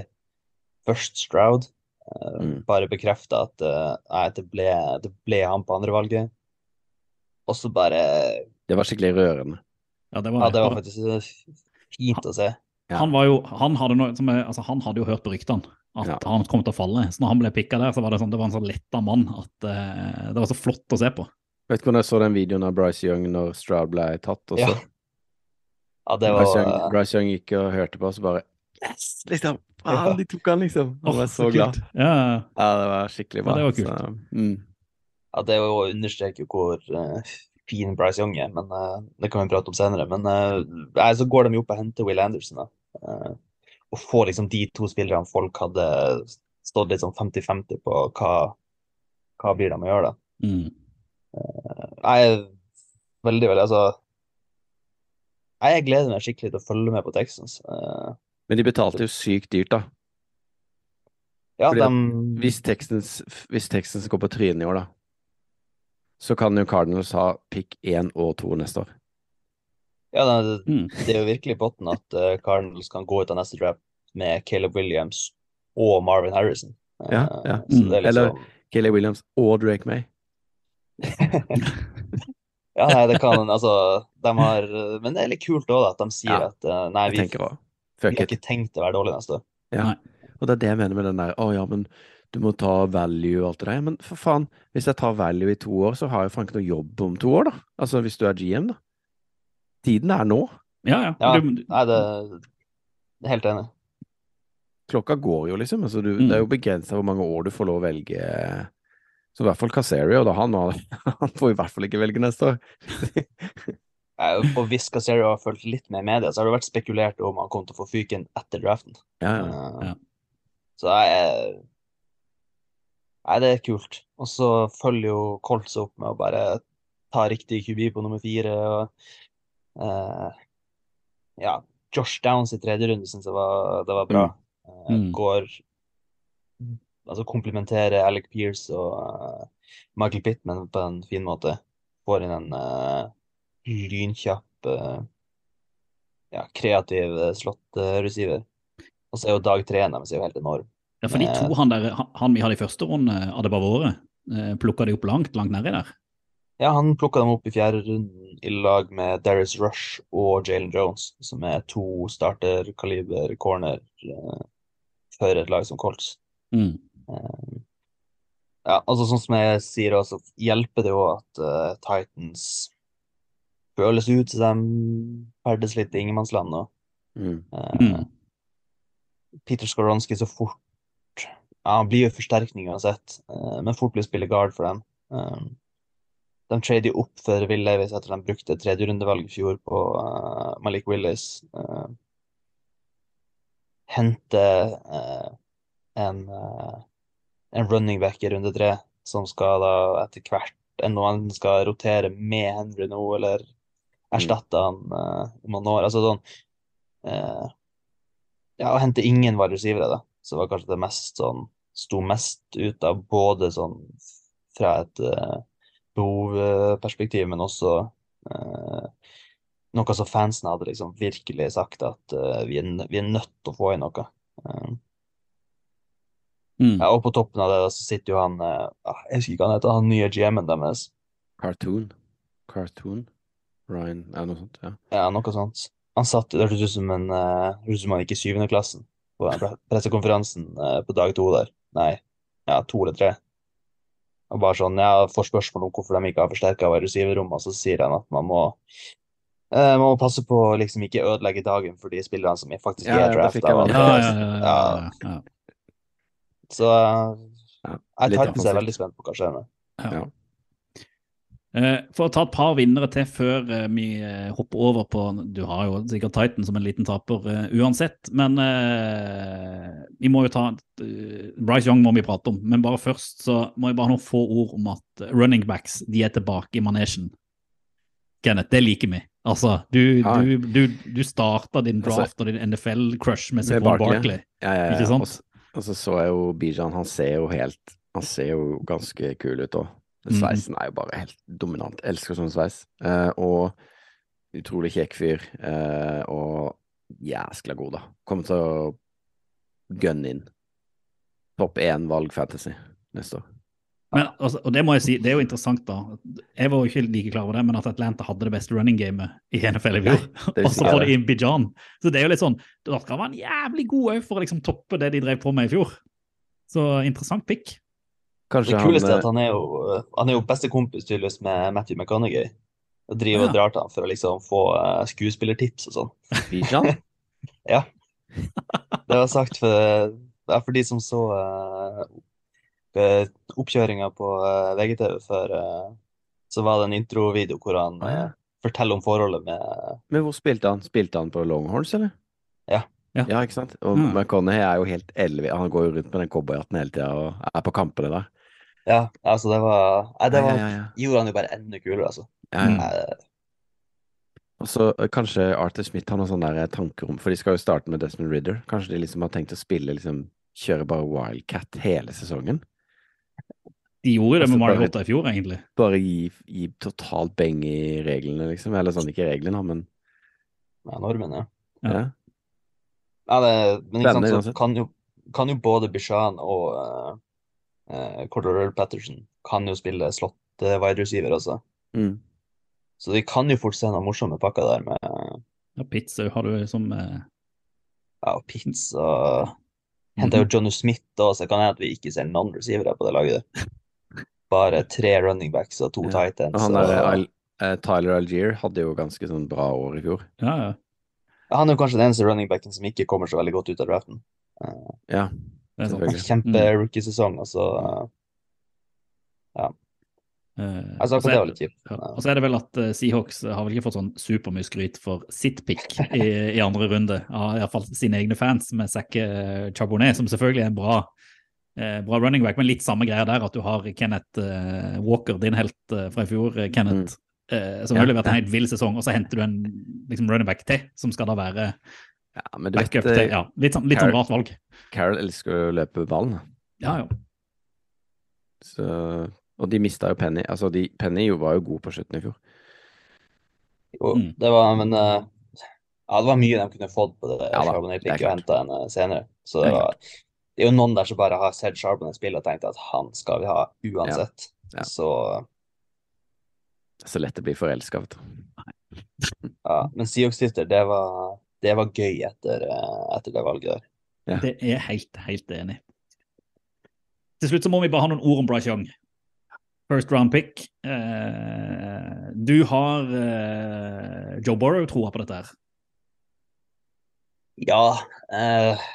først Stroud. Eh, Mm. Bare bekrefta at eh, nei, det, ble, det ble han på andrevalget. Og så bare Det var skikkelig rørende. Ja, det var, Ja, det var faktisk eh, fint å se. Ja. Han, var jo, han, hadde noe, som er, altså, han hadde jo hørt på ryktene at Ja. han kom til å falle. Så når han ble pikka der, så var det, sånn, det var en sånn letta mann at uh, det var så flott å se på. Vet du hvordan jeg så den videoen av Bryce Young når Stroud ble tatt? Og så Ja. Ja, det Bryce, var Young, Bryce Young gikk og hørte på, og så bare Yes! Liksom! Ja. De tok han, liksom! Han var var så kult. glad. Ja, Ja, det var skikkelig bra. Ja, det var kult. Så, mm. Ja, det er jo å understreke hvor uh, fin Bryce Young er, men uh, det kan vi prate om senere. Men uh, så går de jo opp og henter Will Anderson, da. Og får liksom de to spillerne folk hadde stått litt sånn 50-50 på hva, hva blir de å gjøre, da. mm. Jeg er veldig, veldig Altså Jeg gleder meg skikkelig til å følge med på Texans. Eh, Men de betalte jo sykt dyrt, da. ja, Fordi de Hvis Texans, hvis Texans går på trynet i år, da, så kan jo Cardinals ha pick 1 og 2 neste år. Ja, det, Mm. det er jo virkelig potten at uh, Cardinals kan gå ut av neste draft med Caleb Williams og Marvin Harrison. Eh, Ja, ja. Så det er Eller- Caleb Williams og Drake May. Ja, nei, det kan Altså, de har Men det er litt kult òg, at de sier Ja, at eh, nei, vi, vi har ikke tenkt å være dårlige neste år. Ja. Og det er det jeg mener med den der Å ja, men du må ta value og alt det der. Men for faen, hvis jeg tar value i to år, så har jeg faen ikke noe jobb om to år, da. Altså hvis du er GM, da. Tiden er nå. ja, ja. Ja, Du, nei, det det er helt enig. Klokka går jo, liksom. Altså, du, Mm. Det er jo begrensa hvor mange år du får lov å velge. Så i hvert fall Casario, da. Han, han får i hvert fall ikke velge neste år. Og hvis Casario har fulgt litt med i media, så har det vært spekulert om han kom til å få fyken etter draften. Ja, ja. Eh, Ja. Så jeg Nei, det er kult. Og så følger jo Colts opp med å bare ta riktig QB på nummer fire. Og, uh, ja, Josh Downs i tredje runde syns jeg var, det var bra. Eh, Mm. Går Altså komplementere Alec Pierce og uh, Michael Pittman på en fin måte. Får inn en uh, lynkjapp, uh, ja, kreativ slott-receiver. Og så er jo dag tre deres er helt enorm. Ja, for de to han, der, han- vi hadde i første runde hadde bare eh, plukka de opp langt, langt nedi der. Ja, han plukka dem opp i fjerde runden i lag med Darius Rush og Jalen Jones, som er to starter-kaliber corner for et lag som Colts. Mm. Eh, ja, altså sånn som jeg sier også, hjelper det jo at uh, Titans føles ut som de ferdes litt i ingenmannsland nå. Mm. Mm. Peter Skoronski så fort Ja, han blir jo forsterkning uansett, uh, men fort blir spille guard for dem. De trader jo opp for Will Levis etter de brukte tredjerundevalg i fjor på Malik Willis. Uh, hente eh, en, eh, en running back i runde tre, som skal da etter hvert enten skal rotere med Henry nå, eller erstatte han uh, om noen år. Altså sånn uh, Ja, å hente ingen varusivere da, så var kanskje det mest sånn Sto mest ut av både sånn fra et uh, behovperspektiv, men også uh, noe som fansen hadde liksom virkelig sagt at vi, er, vi er nødt til å få inn noe. Eh, Mm. ja, og på toppen av det da, så sitter jo han eh, ah, Jeg husker ikke hva han heter, han nye GM-en deres. Cartoon. Cartoon. Ryan Ja, noe sånt? Ja. Ja, noe sånt. Han satt, det hørtes ut som en uh, hørtes ut som han gikk i syvende klassen på den pressekonferansen eh, på dag to der. Nei, ja, to eller tre. Og bare sånn, Jeg får spørsmål om hvorfor de ikke har forsterka receiverrommet, og så sier han at man må eh, man må passe på å liksom ikke ødelegge dagen for de spillerne som faktisk Ja, er drafta. ja, ja, ja. Så Ja, jeg tar er veldig spent på hva skjer med. Ja. Eh, For å ta et par vinnere til før eh, vi eh, hopper over på Du har jo sikkert Titan som en liten taper uansett, men eh, vi må jo ta Bryce Young må vi prate om, men bare først så må jeg bare noen få ord om at running backs de er tilbake i manesjen. Kenneth, det liker vi. Altså, du, Ja. du, du, du starta din Altså, draft og din NFL-crush med Sepon Barkley. Barkley. Ja, ja, ja. Ikke sant? Og så- så jeg jo Bijan, han ser jo helt Han ser jo ganske kul ut òg. Mhm. Sveisen er jo bare helt dominant. Elsker sånn sveis. Eh, og utrolig kjekk fyr. Eh, og jæskla god, da. Kommer til å gunne inn. Topp én valg Fantasy neste år. Men, altså, og det må jeg si, det er jo interessant, da. Jeg var jo ikke like klar over det, men at Atlanta hadde det beste running gamet i NFL i fjor. Og så får de inn Bijan. Så det er jo litt sånn Da skal man jævlig god òg for å liksom toppe det de drev på med i fjor. Så interessant pick. Kanskje Det kuleste er at han er jo, han er jo bestekompis tydeligvis med Matthew McConaughey. Og driver og drar til ham for å liksom få eh, skuespillertips og sånn. Bijan? ja. Det var sagt for, ja, for de som så uh, oppkjøringa på uh, VGTV før, eh, så var det en introvideo hvor han Ah, ja. eh, forteller om forholdet med Men hvor spilte han? Spilte han på Longhorns, eller? Ja. Ja. Ja, ikke sant? Og Mm. McConney er jo helt ellevill. Han går jo rundt med den cowboyhatten hele tida og er på kampene der. Ja, altså det var Nei, det var, Ja, ja, ja. gjorde han jo bare enda kulere, altså. Ja, ja. Eh, Og så eh, kanskje Arthur Smith har noen sånne der tankerom, For de skal jo starte med Desmond Ridder. Kanskje de liksom har tenkt å spille liksom Kjøre bare Wildcat hele sesongen? De gjorde det Altså, med Mario bare- Hotta i fjor, egentlig. Bare gi, gi totalt beng i reglene, liksom. Eller sånn, ikke reglene, men ja, normen, ja. Ja. ja. Ja, det, men ikke sant, så kan jo, kan jo både Bishan og uh, uh, Cordero Patterson kan jo spille slått uh, wide receiver også. Mm. Så de kan jo fort se noen morsomme pakker der med Ja, Pizza har du som uh... ja, og Henta Mhm. jo Johnny Smith og så det kan hende at vi ikke ser noen receivere på det laget. der. Bare tre running backs og to Ja. tight ends. Han han og- Al eh, Tyler Algier hadde jo ganske sånn bra år i fjor. Ja, ja. Ja, han er jo kanskje den eneste running backen som ikke kommer så veldig godt ut av draften. Uh, Ja. Det er. Selvfølgelig. Kjempe-rookiesesong, mm. altså. uh, Eh, Altså, og så det er- kjipt. Ja. Og så er det vel at uh, Seahawks har vel ikke fått sånn supermye skryt for sitt pick i, i andre runde, av iallfall sine egne fans, med Zack Charbonnet, som selvfølgelig er en bra, bra running back, men litt samme greia der, at du har Kenneth eh, Walker, din helt eh, fra i fjor, eh, Kenneth, eh, som Ja, har levert en helt vill sesong, og så henter du en liksom, running back til, som skal da være ja, men du vet til eh, Ja, litt sånn, litt sånn rart valg. Carol elsker å løpe ballen. Ja, ja. Så, og de mista jo Penny. Altså, de, Penny jo var jo god på slutten i fjor. Jo, Mm. det var, men uh, ja, det var mye de kunne fått på det Ja da, det er klart. og en uh, senere. Så det Det er var det er jo noen der som bare har sett Charbonnet spille og tenkt at han skal vi ha uansett. Ja. Så Det er så lett å bli forelska, vet du. ja. Men Seahawks-Twitter, det var, det var gøy etter, eh, etter det valget der. Ja. Det er helt, helt enig. Til slutt så må vi bare ha noen ord om Bryce Young. First round pick. Eh, du har eh, Joe Borrow troa på dette her. Ja. Eh,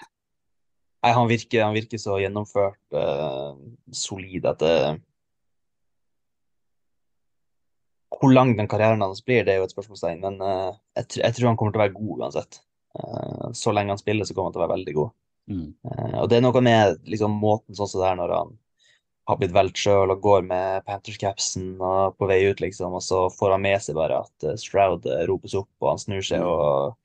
nei, han virker, han virker så gjennomført, uh, solid at det Hvor lang den karrieren hans blir, det er jo et spørsmålstegn, men uh, jeg, jeg tror han kommer til å være god uansett. Så lenge han spiller, så kommer han til å være veldig god. Mm. Og det er noe med liksom, måten sånn som det er når han har blitt valgt sjøl og går med Panthers-capsen og på vei ut, liksom, og så får han med seg bare at Stroud ropes opp, og han snur seg og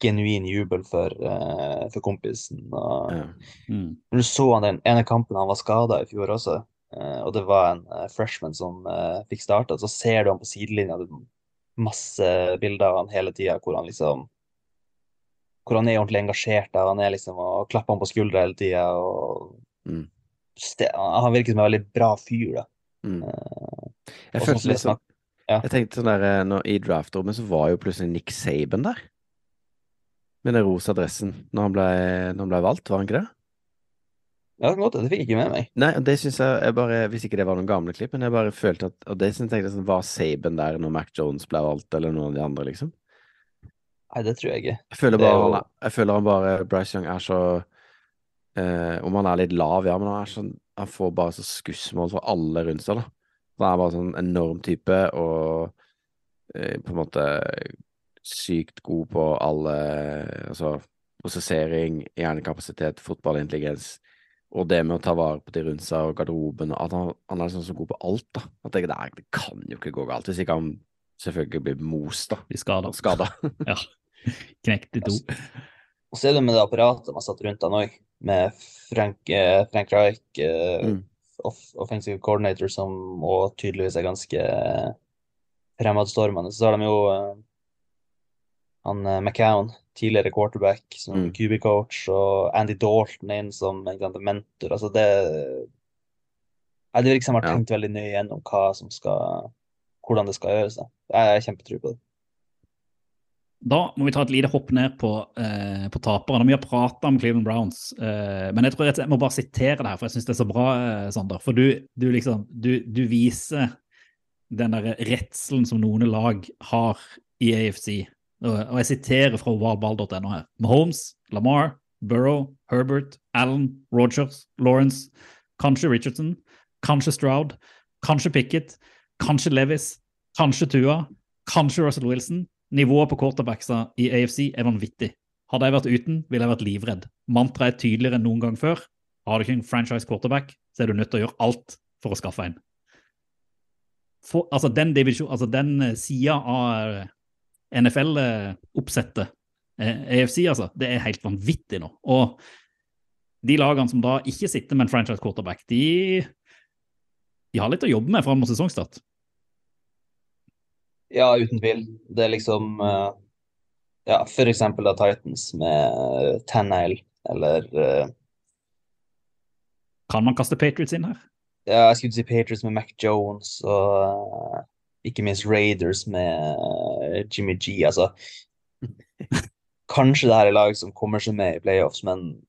genuin jubel for, uh, for kompisen. Og, Ja. Mm. Du så han den ene kampen han var skada i fjor også, uh, og det var en uh, freshman som fikk starta, så ser du han på sidelinja. Masse bilder av han hele tida hvor han liksom hvor han er ordentlig engasjert. Der. Han er liksom og klapper han på skuldra hele tida. Mm. han virker som en veldig bra fyr. da. Mm. Jeg sånn følte liksom ja. Jeg tenkte sånn der når, I draftrommet så var jo plutselig Nick Saban der. Med den rosa dressen når han ble, når han ble valgt, var han ikke det? Ja, det kan godt. Det fikk jeg ikke med meg. Nei, og det syns jeg, jeg bare Hvis ikke det var noen gamle klipp, men jeg bare følte at Og det synes jeg sånn, Var Saban der når Mac Jones ble valgt, eller noen av de andre, liksom? Nei, det tror jeg ikke. Jeg føler er bare jo- han Jeg føler han bare Bryce Young er så eh, Om han er litt lav, ja, men han er sånn Han får bare så skussmål fra alle rundt seg, da. Han er bare sånn enorm type, og eh, på en måte sykt god på alle Altså prosessering, hjernekapasitet, fotballintelligens, og det med å ta vare på de rundt seg og garderoben, og at han, han er sånn så god på alt, da. At jeg, det, er, det kan jo ikke gå galt, hvis ikke han selvfølgelig blir most, da. Blir skada. Skada. Ja. Knekt i to. Og så er det med det apparatet man satt rundt han òg, med Frank, eh, Frank Reich, eh, Mm. off offensive coordinator, som òg tydeligvis er ganske eh, fremadstormende. Så har de jo eh, han eh, McCown, tidligere quarterback, som Mm. QB-coach, og Andy Dalton inn som sant, mentor. Altså det Jeg har liksom vært Ja. tenkt veldig nøye gjennom hva som skal hvordan det skal gjøres. da. Jeg er kjempetro på det. Da må vi ta et lite hopp ned på, eh, på taperne. Vi har prata om Cleveland Browns, eh, men jeg tror jeg, jeg må bare sitere det her, for jeg syns det er så bra, eh, Sander. For du, du liksom du, du viser den der redselen som noen lag har i AFC. Og, jeg siterer fra ovalball.no her. Mahomes, Lamar, Burrow, Herbert, Allen, Rogers, Lawrence, kanskje Richardson, kanskje Stroud, kanskje Pickett, kanskje Levis, kanskje Tua, kanskje Russell Wilson. Nivået på quarterbacksa i AFC er vanvittig. Hadde jeg vært uten, ville jeg vært livredd. Mantraet er tydeligere enn noen gang før. Har du ikke en franchise quarterback, så er du nødt til å gjøre alt for å skaffe en. For, altså den, altså den eh, sida av eh, NFL-oppsettet, EFC, AFC, altså, det er helt vanvittig nå. Og de lagene som da ikke sitter med en franchise quarterback, de, de har litt å jobbe med fram mot sesongstart. Ja, uten tvil. Det er liksom eh, Ja, for eksempel da Titans med Tannail, eller uh... Kan man kaste Patriots inn her? Ja, jeg skulle si Patriots med Mac Jones, og uh, ikke minst Raiders med eh, Jimmy G. Altså Kanskje det her er lag som kommer seg med i playoffs, men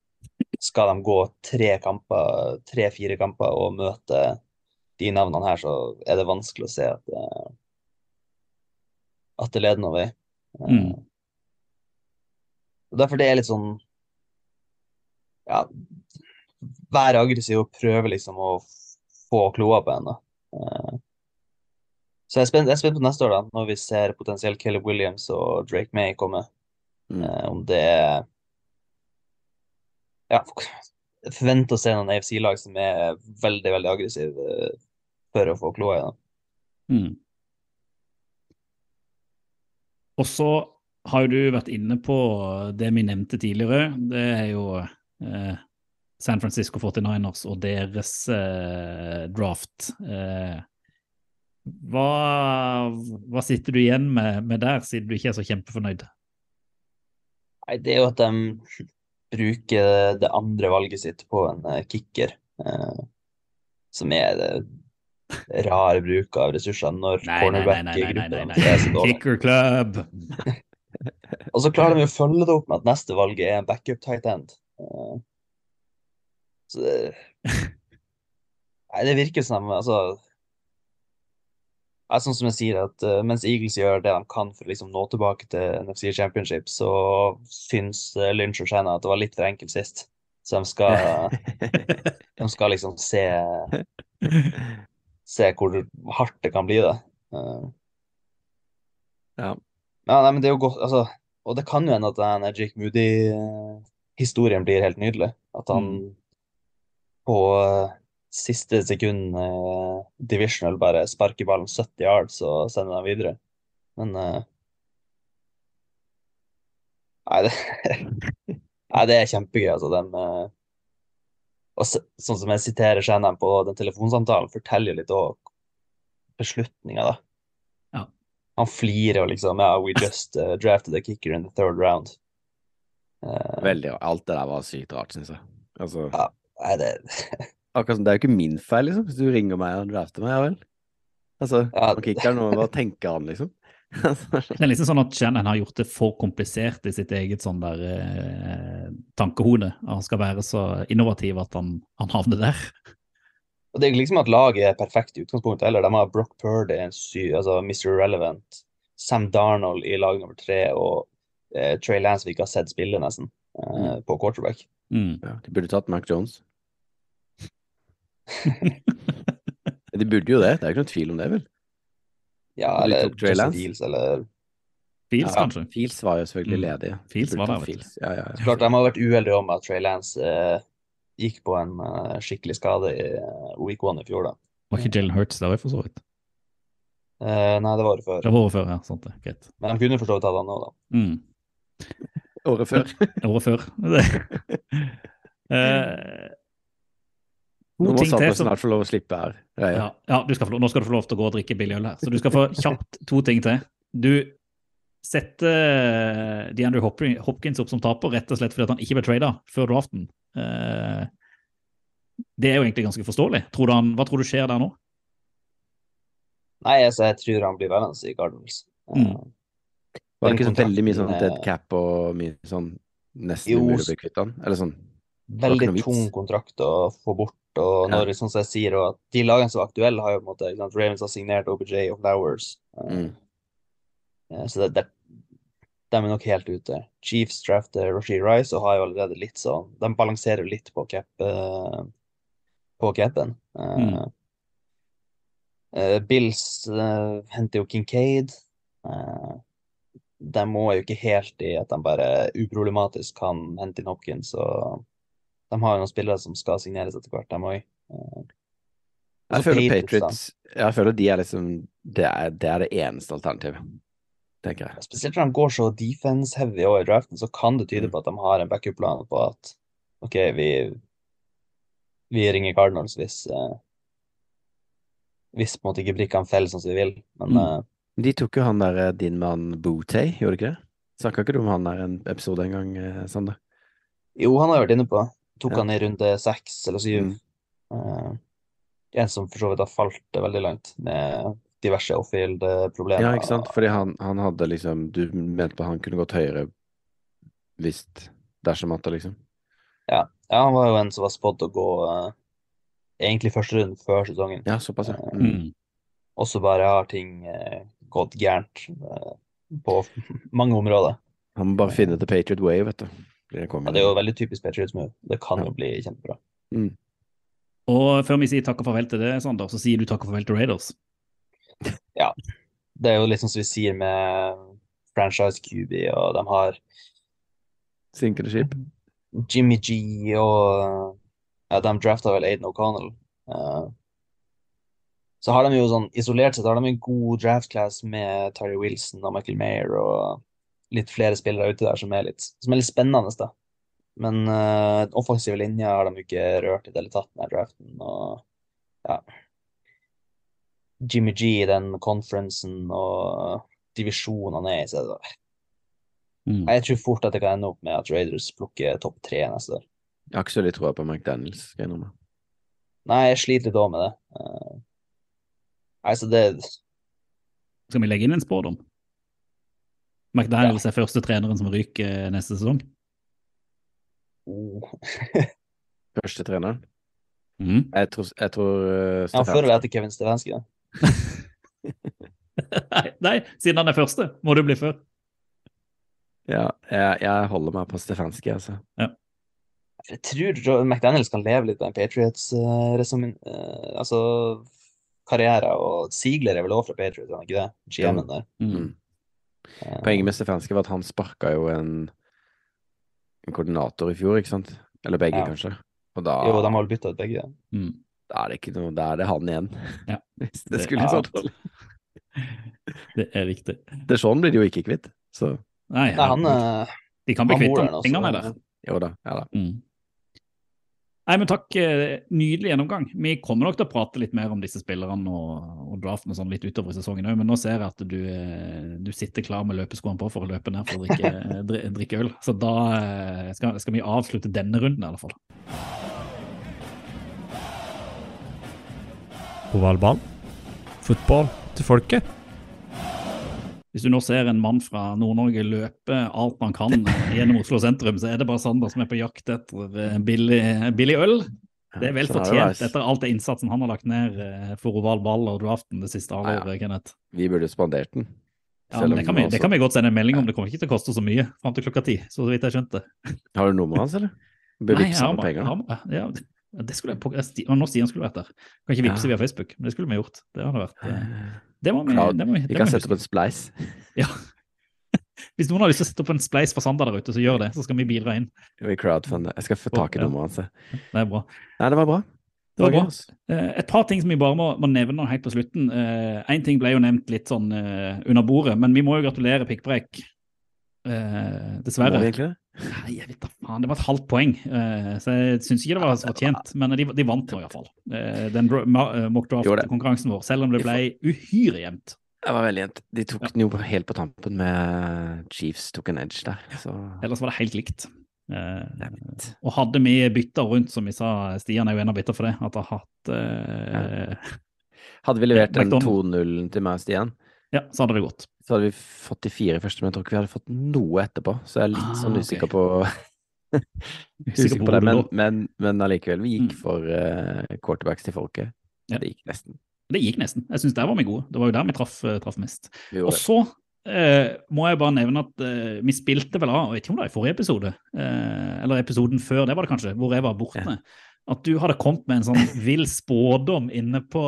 skal de gå tre kamper, tre-fire kamper og møte de navnene her, så er det vanskelig å se at det, at det leder noen vei. Eh, Mm. Derfor det er litt sånn Ja, være aggressiv og prøve liksom å få kloa på henne. Så jeg er, spent, jeg er spent på neste år, da, når vi ser potensielt Caleb Williams og Drake May komme. Mm. Eh, om det Ja, jeg forventer å se noen AFC-lag som er veldig, veldig aggressive eh, for å få kloa i. Mm. Og så har du vært inne på det vi nevnte tidligere. Det er jo eh, San Francisco 49ers og deres draft. Eh, hva, hva sitter du igjen med, med der, siden du ikke er så kjempefornøyd? Nei, det er jo at de bruker det andre valget sitt på en eh, kicker, eh, som er det rare bruk av ressurser når nei, cornerback-gruppa nei, er så dårlig. Kicker club! Og så klarer de å følge det opp med at neste valg er en backup tight end. Eh, Så det Nei, det virker som altså ja, Sånn som jeg sier, at uh, mens Eagles gjør det de kan for å liksom nå tilbake til NFC Championship, så syns uh, Lynch og Shanna at det var litt for enkelt sist. Så de skal, de skal liksom se Se hvor hardt det kan bli, da. Eh, Ja. Ja, nei, men det er jo godt, altså, og det kan jo hende at den Jake Moody-historien blir helt nydelig. At han på eh, siste sekund eh, divisional bare sparker ballen 70 yards og sender den videre. Men eh, Nei, det, nei, det er kjempegøy, altså. Den, eh, og så, sånn som jeg siterer Shannon på den telefonsamtalen, forteller litt òg beslutninga, da. Ja. Han flirer og liksom Ja, we just uh, drafted a kicker in the third round. Eh, Veldig. Alt det der var sykt rart, syns jeg. Altså, Ja. nei, det akkurat som Det er jo ikke min feil, liksom. Hvis du ringer meg og drafter meg, ja vel. Altså, Ja, man kicker noe, hva tenker han, liksom? Det er liksom sånn at Shannon har gjort det for komplisert i sitt eget sånn der eh, tankehode. Han skal være så innovativ at han, han havner der. Og det er ikke liksom at laget er perfekt i utgangspunktet heller. De har Brock Purdy, en sy, altså Mr. Irrelevant, Sam Darnold i lag nummer tre og eh, Trey Lance vi ikke har sett spille, nesten, eh, på quarterback. Mm. Ja, de burde tatt Mac Jones. De burde jo det, det er ikke noen tvil om det, vel? Ja, eller Justin? Fields, eller Fields, Ja, kanskje. Fields var jo selvfølgelig Mm. ledig. Fields De var der. Fields. Ja, ja, ja. Klart de har vært uheldige om at Trey Lance eh, gikk på en eh, skikkelig skade i eh, week one i fjor, da. Var ikke Jalen Hurts der, for så vidt. Eh, nei, det var året før. Det var året før, ja. Sant det. Greit. Men de kunne for så vidt hatt han nå, da. Mm. Året før. Året før. Eh, Nå må som- snart få lov å slippe her. Ja, ja du skal få, lov- nå skal du få lov til å gå og drikke billig øl her. Så du skal få kjapt to ting til. Du setter DeAndre Hopkins opp som taper rett og slett fordi at han ikke ble trada før draften. Eh, det er jo egentlig ganske forståelig. Tror du han, hva tror du skjer der nå? Nei, altså, jeg tror han blir værende i Cardinals. Eh, Mm. Var det ikke sånn veldig mye sånn dead eh, cap og mye sånn nesten umulig å bli kvitt han? Eller sånn veldig tung kontrakt å få bort. Og Ja. sånn som jeg sier, og de lagene som er aktuelle, har jo på en måte sant, Ravens har signert OBJ og Flowers. Eh, Mm. eh, Så det, det, de er nok helt ute. Chiefs drafter Rashid Rice og har jo allerede litt sånn De balanserer litt på cap eh, på capen. Mm. Uh, Bills uh, henter jo Kincaid. Uh, de må jo ikke helt i at de bare uproblematisk kan hente inn Hopkins. Og de har jo noen spillere som skal signeres etter hvert, dem òg. Jeg føler Patriots Jeg føler de er liksom Det er det, er det eneste alternativet, tenker jeg. Spesielt når de går så defense-heavy også i draften, så kan det tyde Mm. på at de har en backup-plan på at OK, vi, vi ringer Cardinals hvis eh, hvis på en måte ikke brikkene faller sånn som vi vil. Men Mm. eh, De tok jo han der eh, din mann Bootay, gjorde de ikke det? Snakka ikke du om han der en episode en gang, eh, Sander? jo, han har jeg vært inne på. Tok Ja. han i runde seks eller syv. Mm. Uh, en som for så vidt har falt veldig langt med diverse off-field-problemer. Ja, ikke sant? Fordi han, han hadde liksom Du mente han kunne gått høyere hvis dersom at det liksom Ja, han var jo en som var spådd å gå uh, egentlig første runde før sesongen. Ja, såpass, ja. Mm. Mm. Og så bare har ting uh, gått gærent uh, på mange områder. Han må bare finne the Patriot way, vet du. Det, Ja, det er jo veldig typisk Patriots move. Det kan jo bli kjempebra. Og før vi sier takk og farvel til det, Sander, så sier du takk og farvel til Raiders. Ja. Det er jo sånn som vi sier med franchise QB, og de har Sinker skip. Jimmy G og ja, de drafta vel Aiden O'Connell. Uh, så har de jo sånn isolert sett har de en god draft class med Terry Wilson og Michael Mayer og litt flere spillere ute der som er litt, som er litt spennende, da. Men uh, offensive linjer har de ikke rørt i det hele tatt med draften. Og ja Jimmy G i den konferansen og divisjonene er i, så det Mm. Jeg tror fort at det kan ende opp med at Raiders plukker topp tre neste år. Jeg har ikke så litt troa på McDaniels. Skal jeg innrømme. Nei, jeg sliter litt òg med det. Uh, altså, det Skal vi legge inn en spådom? McDaniels er første treneren som ryker neste sesong. oh. Første treneren. Mm. Jeg tror, jeg tror uh, Han før eller etter Kevin Stefanski. da. nei, nei, siden han er første, må du bli før. Ja, jeg, jeg holder meg på Stefanski, altså. Jeg tror McDaniels kan leve litt av en Patriots uh, resum, eh, altså og Ziegler er vel også fra Patriots, er han ikke det? GM-en der. Mm. Eh, Poenget med Stefanski var at han sparka jo en, en koordinator i fjor, ikke sant? Eller begge, Ja. kanskje. Og da, Jo, de har vel bytta ut begge. Mm. da er det ikke noe Da er det han igjen. Ja. Hvis det Det- skulle ja. sånn fall Det er riktig. Det er sånn blir de jo ikke kvitt. Så Nei, Nei, han, eh, de kan bli kvitt han. der Pengene er der. jo da. Ja da. Mm. Nei, men takk. eh, Nydelig gjennomgang. Vi kommer nok til å prate litt mer om disse spillerne og, og draften og sånn litt utover i sesongen òg, men nå ser jeg at du, eh, du sitter klar med løpeskoene på for å løpe ned for å drikke, drikke øl. Så da eh, skal, skal vi avslutte denne runden i alle fall. Ovalball. Fotball til folket. Hvis du nå ser en mann fra Nord-Norge løpe alt man kan eh, gjennom Oslo sentrum, så er det bare Sander som er på jakt etter eh, billig, billig øl. Det er vel fortjent etter alt det innsatsen han har lagt ned eh, for oval ball og draften det siste halvåret, ja. Kenneth. Vi burde spandert den. Ja, det, kan vi, også- det kan vi godt sende en melding om. Det kommer ikke til å koste så mye fram til klokka ti, så vidt jeg skjønte. Har du nummeret hans, eller? Bør Nei, jeg har bare- ja, det- skulle jeg på, jeg Nå Stian skulle vært der. Kan ikke vippse via Facebook, men det skulle vi gjort. Det hadde vært eh, Det må vi, det må vi, Vi kan sette opp en spleis. Ja. Hvis noen har lyst til å sette opp en spleis for Sander der ute, så gjør det. Så skal vi bidra inn. Vi crowdfunder. Jeg skal få tak i nummeret hans. Det er bra. Nei, det var bra. Det var bra. Eh, Et par ting som vi bare må, må nevne helt på slutten. Én ting ble jo nevnt litt sånn eh, under bordet, men vi må jo gratulere Pikkbrekk. Dessverre. Må vi egentlig det? Nei, jeg vet da faen. Det var et halvt poeng, eh, så jeg syns ikke det var så fortjent. Men de, de vant nå iallfall. Uh, den dra- ma- eh, vår, selv om det ble uhyre jevnt. Det var veldig jevnt. De tok den jo helt på tampen med Chiefs tok en edge der. Så Ellers var det helt likt. Eh, og hadde vi bytta rundt, som vi sa, Stian er jo en av bytta for det, at har hatt eh, Hadde vi levert den 2-0-en til meg og Stian, Ja, så hadde det gått. så hadde vi fått de fire første, men jeg tror ikke vi hadde fått noe etterpå. Så jeg er litt Ah, sånn usikker okay. på Usikker på det, men, men, men allikevel. Vi gikk Mm. for uh, quarterbacks til folket. Ja. Det gikk nesten. Det gikk nesten. Jeg syns der var vi gode. Det var jo der vi traff, eh, traff mest. Vi Og så eh, må jeg bare nevne at eh, vi spilte vel av, jeg vet ikke om det var i forrige episode, eh, eller episoden før, det var det kanskje, hvor jeg var borte, at du hadde kommet med en sånn vill spådom inne på,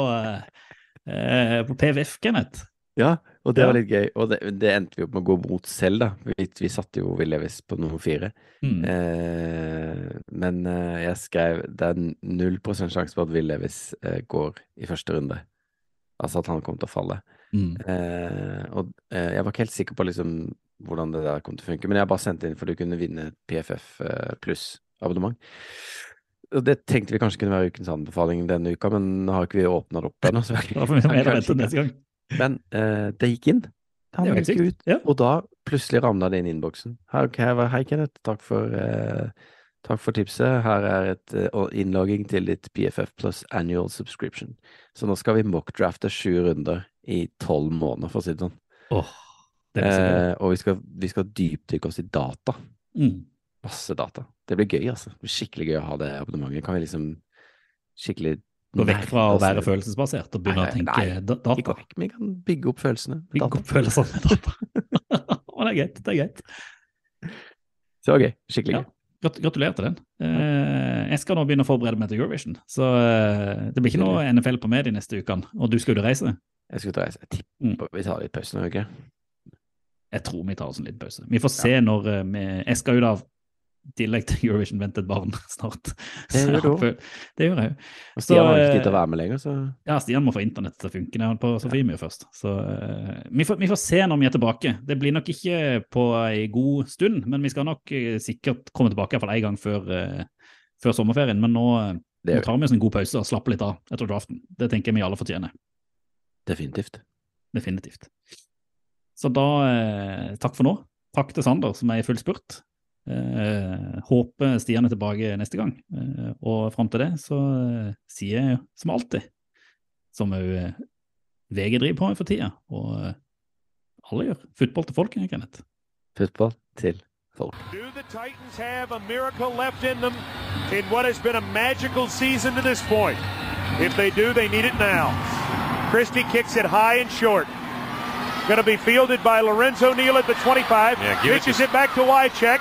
eh, på PVF, Kenneth. Ja, og det Ja. var litt gøy. Og det, det endte vi opp med å gå mot selv, da. Vi, vi satte jo Villevis Levis på nummer fire. Mm. Eh, men eh, jeg skrev det er null prosent sjanse for at Will Levis eh, går i første runde. Altså at han kommer til å falle. Mm. Eh, og eh, jeg var ikke helt sikker på liksom hvordan det der kom til å funke, men jeg bare sendte inn for du kunne vinne PFF eh, pluss-abonnement. Og det tenkte vi kanskje kunne være ukens anbefaling denne uka, men har ikke vi åpna det opp ennå. Da får vi ta med vente neste gang. Men eh, det gikk inn. Det Han gikk ut, Ja. og da plutselig ramla det inn i innboksen. Hei, hei, Kenneth. Takk for, eh, takk for tipset. Her er et eh, innlogging til ditt PFF pluss annual subscription. Så nå skal vi mockdrafte sju runder i tolv måneder, for å si det sånn. Åh, det. Eh, og vi skal, vi skal dypdykke oss i data. Mm. Masse data. Det blir gøy, altså. Det blir skikkelig gøy å ha det abonnementet. Kan vi liksom skikkelig Gå vekk fra å være følelsesbasert og begynne å tenke nei, da- Vi data. vi kan bygge opp følelsene. Bygge Data. opp følelsene med data. Det er greit. Det er greit. Så gøy. Okay. Skikkelig gøy. Ja. gratulerer til den. Eh, jeg skal nå begynne å forberede meg til Eurovision, så eh, det blir ikke noe NFL på meg de neste ukene. Og du skal jo reise? Jeg skal ut og reise. Jeg Mm. tipper vi tar litt pause nå, ikke Jeg tror vi tar oss en liten pause. Vi får se når eh, vi Jeg skal jo da tillegg til Eurovision vente et barn snart. Det gjør du jeg Det gjør jeg jo. Og Stian har ikke eh, tid til å være med lenger, så Ja, Stian må få internett til å funke han på Sofiemyr først. Så eh, vi, får, vi får se når vi er tilbake. Det blir nok ikke på ei god stund, men vi skal nok eh, sikkert komme tilbake iallfall én gang før, eh, før sommerferien. Men nå, eh, nå tar vi oss en god pause og slapper litt av etter draften. Det tenker jeg vi alle fortjener. definitivt. Definitivt. Så da eh, takk for nå. takk til Sander, som er i full spurt. Eh, håper Stian er tilbake neste gang. Eh, og fram til det så eh, sier jeg som alltid, som òg eh, VG driver på med for tida, og eh, alle gjør, fotball til folket, Kenneth. Fotball til folk. Do the Titans have a miracle left in them in what has been a magical season to this point? If they do, they need it now. Christie kicks it high and short. Going to be fielded by Lorenzo Neal at the 25. Yeah, it Pitches to- it, back to Wycheck.